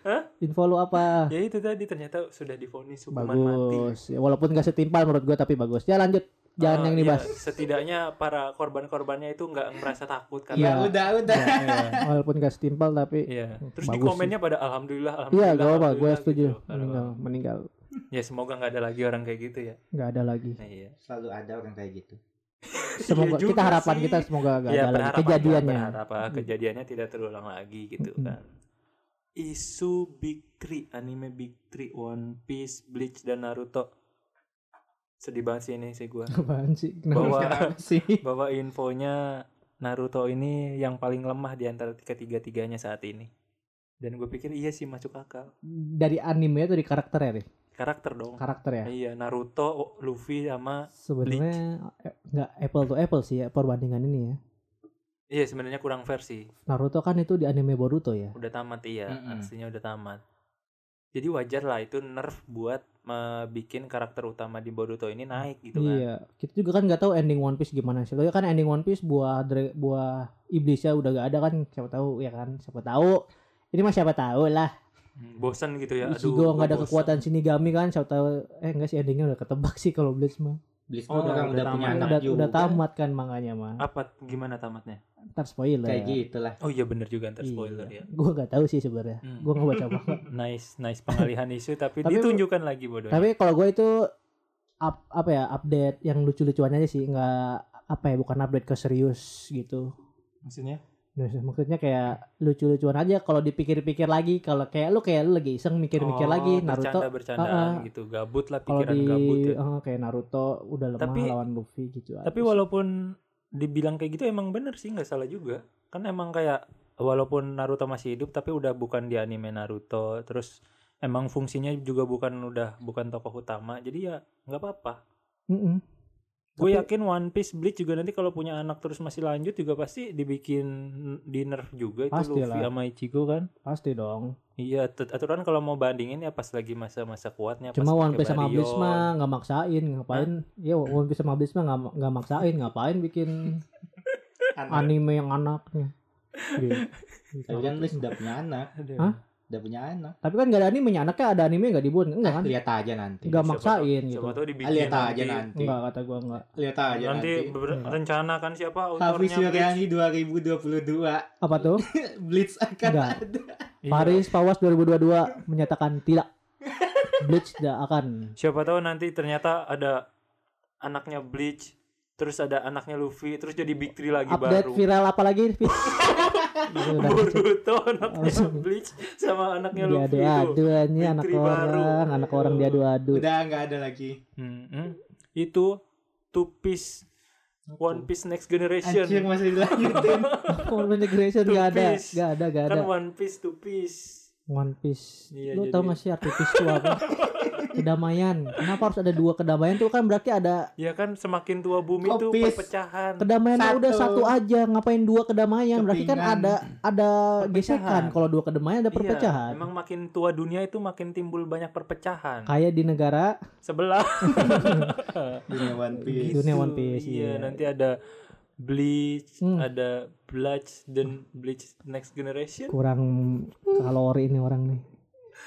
Hah? info lu apa Ya itu tadi ternyata sudah divonis hukuman mati. bagus ya, walaupun gak setimpal menurut gua tapi bagus ya lanjut jangan Eh, yang iya, dibahas setidaknya para korban-korbannya itu nggak merasa takut Ya karena udah udah. Ya, ya, walaupun gak setimpal tapi Iya. Terus di komennya pada alhamdulillah, iya alhamdulillah. gak apa gue setuju gitu. meninggal meninggal Ya semoga nggak ada lagi orang kayak gitu ya. nggak ada lagi Nah, iya. Selalu ada orang kayak gitu. semoga juga kita harapan sih. kita semoga gak Ya, ada lagi kejadiannya berharap ah, kejadiannya tidak terulang lagi gitu Mm-mm. kan. Isu Big Three, anime Big Three, One Piece, Bleach dan Naruto. Sedih banget sih ini sih gua. apaan sih? Bahwa sih? bahwa infonya Naruto ini yang paling lemah di antara ketiga-tiganya saat ini. Dan gue pikir iya sih masuk akal. dari anime atau dari karakter ya Ri? Karakter dong. karakter ya Iya, Naruto, Luffy sama sebenarnya eh, nggak apple to apple sih ya perbandingan ini ya Iya sebenarnya kurang versi. Naruto kan itu di anime Boruto ya Udah tamat iya, Mm-mm. aslinya udah tamat. Jadi wajar lah itu nerf buat eh, bikin karakter utama di Boruto ini naik gitu kan. Iya, kita juga kan nggak tahu ending One Piece gimana sih. Kan ending One Piece buah buah iblisnya udah gak ada kan, siapa tahu ya kan, siapa tahu. Ini mah siapa tahu lah. Hmm, Bosan gitu ya. Aduh, Ichigo nggak ada gua bosan. kekuatan Shinigami kan, siapa tahu. Eh enggak sih endingnya udah ketebak sih kalau Bleach mah. Bleach Oh, orang udah udah punya tamat. anak udah, juga udah tamat kan manganya mah. Apa gimana tamatnya? Ntar spoiler. kayak gitu lah Oh iya bener juga ntar spoiler Iya. ya. Gua nggak tahu sih sebenarnya. Hmm. Gua nggak baca manga. Nice, nice pengalihan isu tapi, Tapi- ditunjukkan lagi bodoh. Tapi kalau gue itu up, apa ya update yang lucu-lucuan aja sih, nggak apa ya bukan update ke serius gitu. maksudnya? Nah, maksudnya kayak lucu-lucuan aja kalau dipikir-pikir lagi kalau kayak lu kayak lu lagi iseng mikir-mikir lagi Naruto bercanda-bercandaan Ah, gitu, gabut lah pikiran di gabut ya. eh, kayak Naruto udah lemah Tapi- lawan Luffy gitu Tapi sih. walaupun dibilang kayak gitu emang bener sih nggak salah juga. Kan emang kayak walaupun Naruto masih hidup tapi udah bukan di anime Naruto. Terus emang fungsinya juga bukan udah bukan tokoh utama. Jadi ya nggak apa-apa. Mm-mm. Gue yakin One Piece Bleach juga nanti kalau punya anak terus masih lanjut juga pasti dibikin di nerf juga itu Pasti Luffy lah. sama Ichigo kan. pasti dong Iya, aturan kalau mau bandingin ya pas lagi masa-masa kuatnya. cuma pas One Piece sama Bleach mah nggak maksain ngapain ya One Piece sama Bleach mah nggak nggak maksain ngapain bikin anime yang anaknya Gitu. tapi kan lu sudah punya anak. Hah? Udah punya anak. Tapi kan nggak ada anime anaknya ada anime nggak dibuat? Enggak kan? lihat aja nanti. Siapa maksain tahu- gitu Siapa tahu dibikin Ah, lihat aja nanti. enggak kata gua enggak lihat aja nanti, nanti, Enggak. rencana kan siapa? Hafiz? Yuryani 2022 apa tuh? Blitz akan Enggak. ada. Paris Pawas 2022 menyatakan tidak. Bleach tidak akan. Siapa tahu nanti ternyata ada anaknya Bleach, terus ada anaknya Luffy, terus jadi Big Three lagi update baru. viral apa lagi Boruto anaknya. Bleach sama anaknya Luffy itu. diadu-adu ini anak orang anak orang diadu-adu udah nggak ada lagi Hmm, hmm. Itu Two Piece One Piece Next Generation. anjir masih dilanjutin Full integration Two gak ada Piece. gak ada gak ada Kan One Piece Two Piece. One Piece Iya, lu jadi- tau gak sih arti peace itu apa kedamaian kenapa harus ada dua kedamaian tuh kan berarti ada Ya kan semakin tua bumi Oh, tuh perpecahan. kedamaian Satu. udah satu aja ngapain dua kedamaian berarti kan Kepingan. ada ada Perpecahan. gesekan kalau dua kedamaian ada Iya, perpecahan emang makin tua dunia itu makin timbul banyak perpecahan. kayak di negara Sebelah dunia One Piece Dunia One Piece, Iya, iya. nanti ada Bleach, Hmm. ada Bleach dan Bleach Next Generation. kurang kalori ini orang nih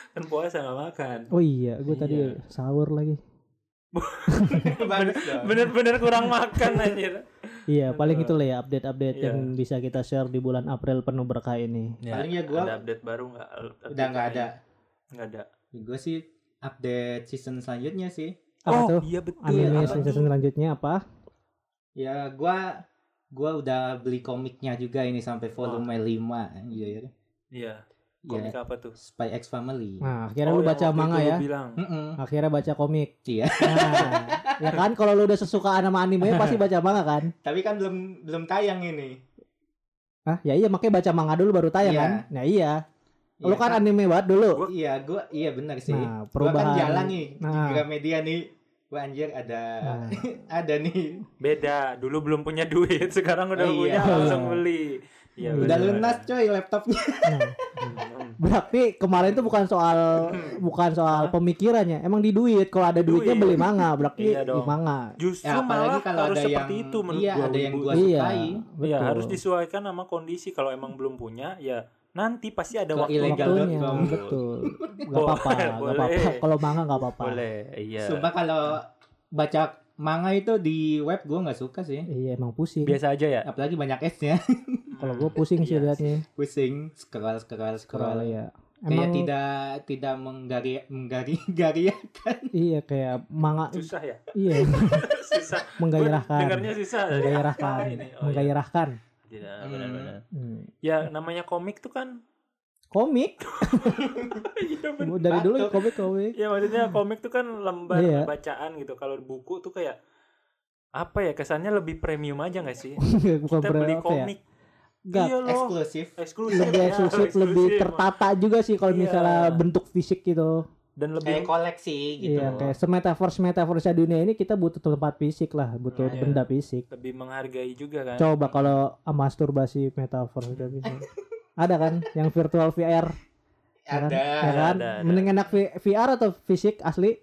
Kan puasa nggak makan. oh iya gue tadi Iya. sahur lagi Bener-bener kurang makan anjir. iya paling itu lah ya update-update Iya. yang bisa kita share di bulan April penuh berkah ini Paling ya gua- ada update baru nggak? udah nggak ada Nggak ada. gue sih update season selanjutnya sih apa oh tuh iya betul. anime Apa season selanjutnya apa ya gua gua udah beli komiknya juga ini sampai volume 5 iya ya Iya. ya Komik apa tuh? Spy X Family. Nah akhirnya Oh, lu baca manga ya? Bilang. Mm-mm. akhirnya baca komik? Iya. Nah ya kan kalau lu udah sesukaan sama anime pasti baca manga kan? Tapi kan belum belum tayang ini. Ah ya iya makanya baca manga dulu baru tayang Iya. kan? Nah iya. Lu Iya kan. anime banget dulu. Gua- iya gua iya benar sih. Nah gua kan perubahan. jalan nih di Nah. Gramedia nih gua anjir ada Nah. ada nih Beda. Dulu belum punya duit, sekarang udah Oh, punya iya. langsung beli. Iya. Udah bener. lunas coy laptopnya Nah, Hmm. berarti kemarin tuh bukan soal bukan soal pemikirannya emang di duit kalau ada duitnya Duit. beli manga berarti Iya di manga Justru ya apalagi malah kalau harus ada yang seperti itu menurut iya gua. ada yang gua iya sukai betul Iya, harus disesuaikan sama kondisi. Kalau emang belum punya, ya nanti pasti ada waktu ilegal waktunya dong. betul nggak apa-apa nggak apa-apa kalau manga nggak apa-apa Boleh, iya. Sumpah kalau baca manga itu di web gua nggak suka sih iya emang pusing Biasa aja ya. apalagi banyak S-nya kalau gue pusing sih Iya. liatnya pusing scroll scroll scroll scroll ya kayak emang tidak tidak menggari menggari gariakan iya kayak manga Susah ya? iya Susah. menggairahkan Dengarnya susah. menggairahkan? Oh, iya. Tidak, Hmm. benar-benar. Hmm. Ya namanya komik tuh kan komik Iya bener. dari dulu Batuk. komik komik Ya maksudnya komik tuh kan lembar Iya. bacaan gitu. Kalau buku tuh kayak apa ya kesannya lebih premium aja nggak sih? bukan Kita beli ya komik. Enggak, Iya loh. eksklusif Eksklusif. lebih ya, eksklusif lebih tertata juga sih kalau Iya. misalnya bentuk fisik gitu dan kayak lebih koleksi gitu iya kayak semetaverse metaverse dunia ini kita butuh tempat fisik lah butuh Nah, iya. benda fisik lebih menghargai juga kan. coba kalau masturbasi metaverse udah bisa ada kan yang virtual VR ya kan? ada ya kan Ada, ada. mending enak V- VR atau fisik asli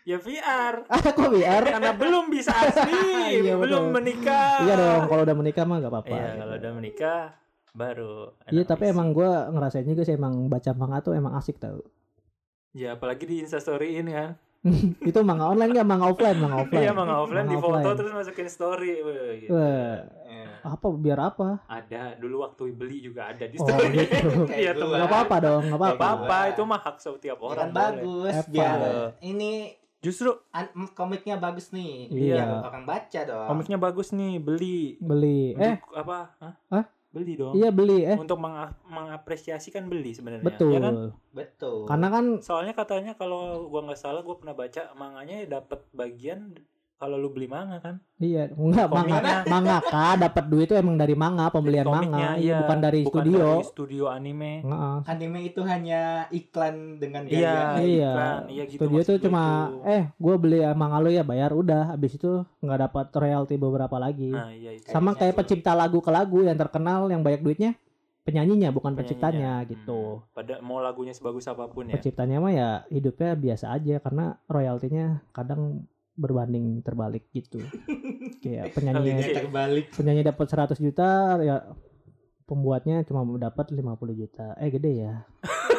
Ya VR. ah kok VR Karena belum bisa asli, Iya, belum betul. menikah. iya dong kalau udah menikah mah gak apa-apa Iya, gitu. kalau udah menikah baru. iya tapi emang gue ngerasain juga sih emang baca manga tuh emang asik tau Ya apalagi di Instastory ini kan. itu manga online nggak manga offline manga offline Iya manga offline di Manga foto offline. terus masukin story. Wah, gitu. Wah, Eh, apa biar apa Ada dulu waktu beli juga ada di Oh, story. gitu. Iya teman. gua. nggak apa-apa dong nggak Gak apa-apa apa-apa, itu mah hak setiap ya orang. kan boleh. bagus biar ini Justru komiknya bagus nih. Iya. Biar orang baca dong. komiknya bagus nih, beli. beli eh apa? Hah? Hah? Beli dong. iya beli eh Untuk menga- mengapresiasi kan beli sebenarnya. betul Ya kan? Betul. karena kan Soalnya katanya kalau gua nggak salah gua pernah baca manganya dapat bagian kalau lu beli manga kan. iya enggak manga Komiknya. mangaka dapat duit itu emang dari manga pembelian Komiknya, manga iya, bukan dari bukan studio dari studio anime. Heeh. anime itu hanya iklan dengan Iya, gaya. iya iklan, iya gitu studio gua cuma itu. eh gue beli manga lo ya bayar udah habis itu nggak dapat royalti beberapa lagi Nah, iya itu. sama kayaknya kayak pencipta lagu ke lagu yang terkenal yang banyak duitnya penyanyinya bukan penciptanya Penyanyinya. gitu Hmm. Pada mau lagunya sebagus apa pun ya. penciptanya mah ya hidupnya biasa aja karena royaltinya kadang berbanding terbalik gitu. Kayak penyanyi terbalik. penyanyi dapat 100 juta ya pembuatnya cuma dapat 50 juta. Eh gede ya.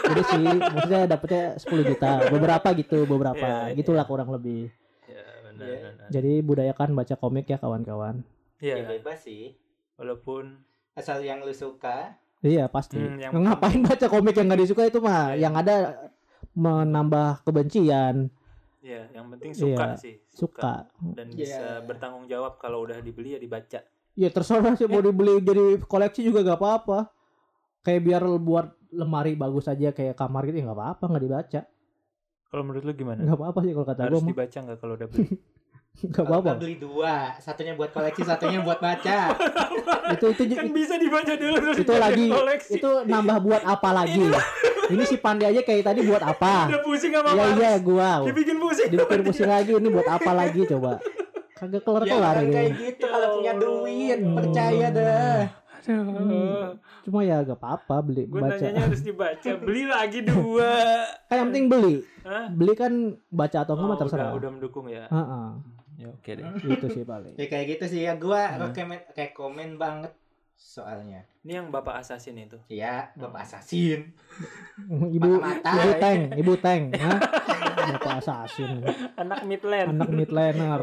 Gede sih. Maksudnya dapatnya 10 juta. Beberapa gitu beberapa. Iya, gitulah kurang lebih. Ya, benar, Iya. benar. jadi budayakan baca komik ya kawan-kawan. Iya, Ya bebas sih. walaupun Asal yang lu suka. iya pasti. Hmm, yang- ngapain baca komik yang gak disuka itu mah? Iya. yang ada menambah kebencian ya yang penting suka Iya, sih, suka dan Iya. bisa bertanggung jawab kalau udah dibeli ya dibaca. ya terserah sih mau dibeli jadi koleksi juga gak apa-apa kayak biar buat lemari bagus aja kayak kamar gitu ya nggak apa-apa nggak dibaca Kalau menurut lu gimana? nggak apa-apa sih kalau kata gue Harus dibaca nggak kalau udah beli? nggak Kalau apa-apa beli dua, satunya buat koleksi, satunya buat baca. itu itu kan bisa dibaca dulu terus itu lagi koleksi. itu nambah buat apa lagi ini si Pandi aja kayak tadi buat apa Udah pusing sama iya iya gua Dibikin pusing. dibikin pusing lagi ini buat apa lagi coba kagak kelar ya kelar ini kayak gitu kalau punya duit, percaya dah. Aduh. cuma ya gak apa-apa beli Gue baca nanyanya harus dibaca. Beli lagi dua. kan yang penting beli Hah? beli kan baca atau enggak Oh, mah terserah Udah, udah mendukung ya. Heeh, Ya oke deh. gitu sih paling Ya kayak gitu sih ya gua Hmm. rekomen kayak komen banget soalnya. Ini yang bapak assassin itu. Ya, Bapak Assassin. ibu Mata-mata. ibu tank ibu tank Hah? bapak assassin Anak midland. anak midlaner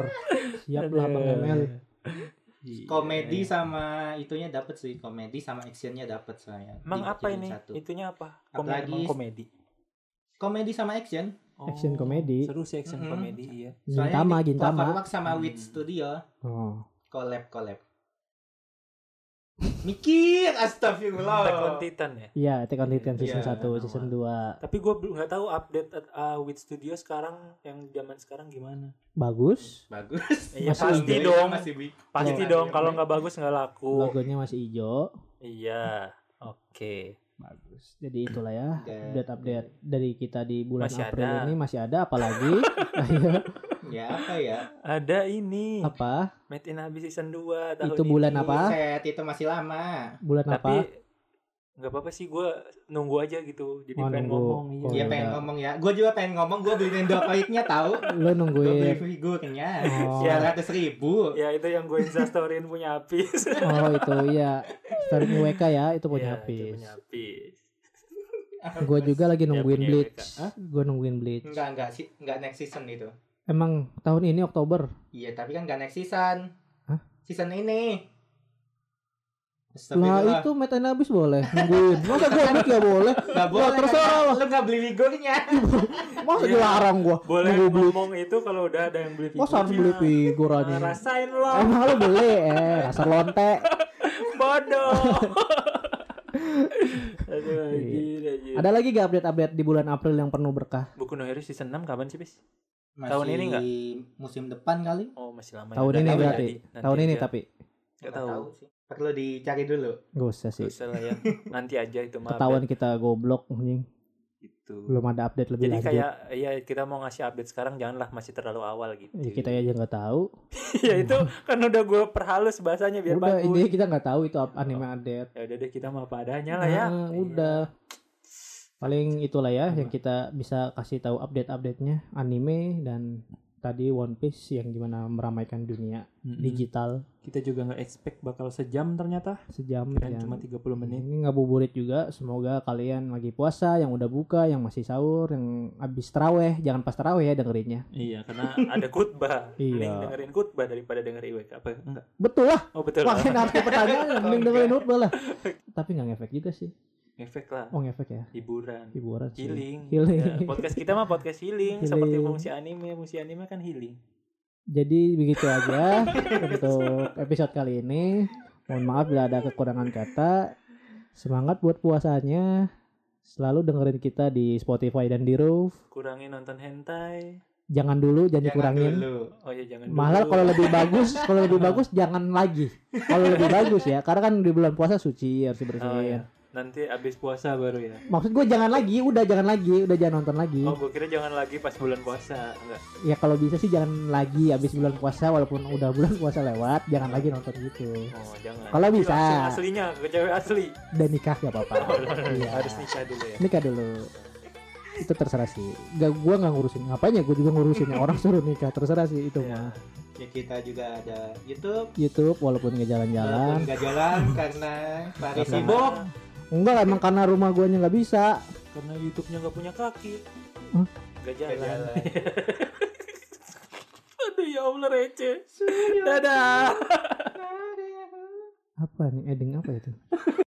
siap lah bang Emel Iya. Komedi sama itunya dapat sih, komedi sama actionnya dapat soalnya. Emang apa ini? Satu. Itunya apa? Apalagi- Komedi. Komedi. Komedi sama action. Action komedi. Seru sih action Mm-mm. komedi iya. Gintama ini Gintama Cloverwork sama Hmm. Wit Studio oh collab collab. Mikir astagfirullah. Attack on Titan ya. iya Attack on Titan season Iya, 1 season 2 Tapi gue belum nggak tahu update uh, with Studio sekarang yang zaman sekarang gimana. bagus Bagus. Iya, Masih pasti Alhamdulillah dong. Masih Pasti Iya, dong. iya, Kalau iya. nggak bagus nggak laku. logonya masih hijau Iya. Oke. bagus jadi itulah ya update update dari kita di bulan Masih April ada. ini masih ada apalagi Ya apa ya? Ada ini. apa Made in Abyss season 2 tahun Itu bulan ini. apa? Set itu masih lama. bulan Tapi apa nggak apa-apa sih gue nunggu aja gitu. Jadi Oh, pengen nunggu. ngomong. Iya. Dia iya. pengen ngomong ya. Gue juga pengen ngomong. Gue beli Nintendo Pointnya tahu. lo Gue beli nungguin figurnya. Oh. Sembilan ratus ribu. Ya itu yang gue instastoryin punya Apis. oh itu iya story WK ya itu punya punya Apis. gue juga lagi nungguin punya Bleach gue nungguin Bleach Enggak enggak sih enggak next season itu. Emang tahun ini Oktober Iya tapi kan enggak next season. Hah? Season ini. Nah Astagfirullah. itu Metan habis boleh nungguin. Masa gue Bleach gak boleh? Wah, boleh kan? lah. Lu nggak beli figurnya. Masa Iya. dilarang gue? Boleh Nunggu Bleach. ngomong itu kalau udah ada yang beli Masa harus beli figurnya. figur Nah, rasain lo. Emang lo beli? Eh, dasar lonte. Bodoh. Aduh, Iya. anjir, anjir. Ada lagi gak update-update di bulan April yang penuh berkah? Buku no Hero season 6 kapan sih, Bis? Masih Tahun ini nggak? Musim depan kali. Oh, masih lama. Tahun Udah ini tahu berarti. Nanti Tahun ini aja. tapi. Nggak Nggak tahu. sih. Perlu dicari dulu. Gak usah sih. Gak usah lah ya. Nanti aja itu mah. Ketahuan kita goblok anjing. Gitu. Belum ada update lebih Jadi lanjut. kayak ya kita mau ngasih update sekarang janganlah masih terlalu awal gitu. Ya, kita aja nggak tahu. ya itu kan udah gue perhalus bahasanya biar udah bagus. ini kita nggak tahu itu up- anime update. Ya udah deh kita mah apa adanya lah ya. Nah, udah. Paling itulah ya yang kita bisa kasih tahu update-update-nya anime dan tadi One Piece yang gimana meramaikan dunia Mm-mm. digital Kita juga nggak expect bakal sejam ternyata. sejam Dan ya. cuma 30 menit. Ini ngabuburit juga. Semoga kalian lagi puasa, yang udah buka, yang masih sahur, yang habis teraweh, jangan pas teraweh ya dengerinnya. Iya, karena ada khutbah. Iya. Mending dengerin khutbah daripada denger IWK. Apa enggak? Betul lah. Oh, betul. Makin arti pertanyaan, Oh, mending dengerin khutbah lah. Tapi nggak ngefek juga sih. Efek lah. Oh ngefek ya. Hiburan. Hiburan sih. Healing. Healing. Ya, podcast kita mah podcast healing, Healing. seperti fungsi anime, fungsi anime kan healing. Jadi begitu aja untuk episode kali ini. Mohon maaf bila ada kekurangan kata. Semangat buat puasanya. Selalu dengerin kita di Spotify dan di Roof. Kurangin nonton hentai. Jangan dulu, jangan Jangan dikurangin. dulu. Oh ya jangan Malah dulu. kalau lebih bagus, kalau lebih bagus jangan lagi. Kalau lebih bagus ya, karena kan di bulan puasa suci harus Oh, dibersihin. Ya. Nanti abis puasa baru ya. Maksud gue jangan lagi, udah jangan lagi, udah jangan nonton lagi. Oh, gue kira jangan lagi pas bulan puasa. Enggak. Ya kalau bisa sih jangan lagi habis bulan puasa walaupun udah bulan puasa lewat, jangan lagi nonton gitu. Oh, jangan. Kalau bisa. Langsung aslinya ke cewek asli. Dan nikah gak apa-apa. Iya. Harus nikah dulu ya. Nikah dulu. Itu terserah sih. Gak gua nggak ngurusin. Ngapain ya gue juga ngurusin orang suruh nikah. Terserah sih itu Ya. mah. Ya kita juga ada YouTube. YouTube walaupun nggak Walaupun jalan-jalan. nggak jalan karena Paris Karena- sibuk. Enggak lah, emang karena rumah guanya nggak bisa. Karena YouTube-nya nggak punya kaki. Hah? Gak Nggak jalan. jalan. Aduh ya Allah receh. Dadah. Apa nih? Eding apa itu?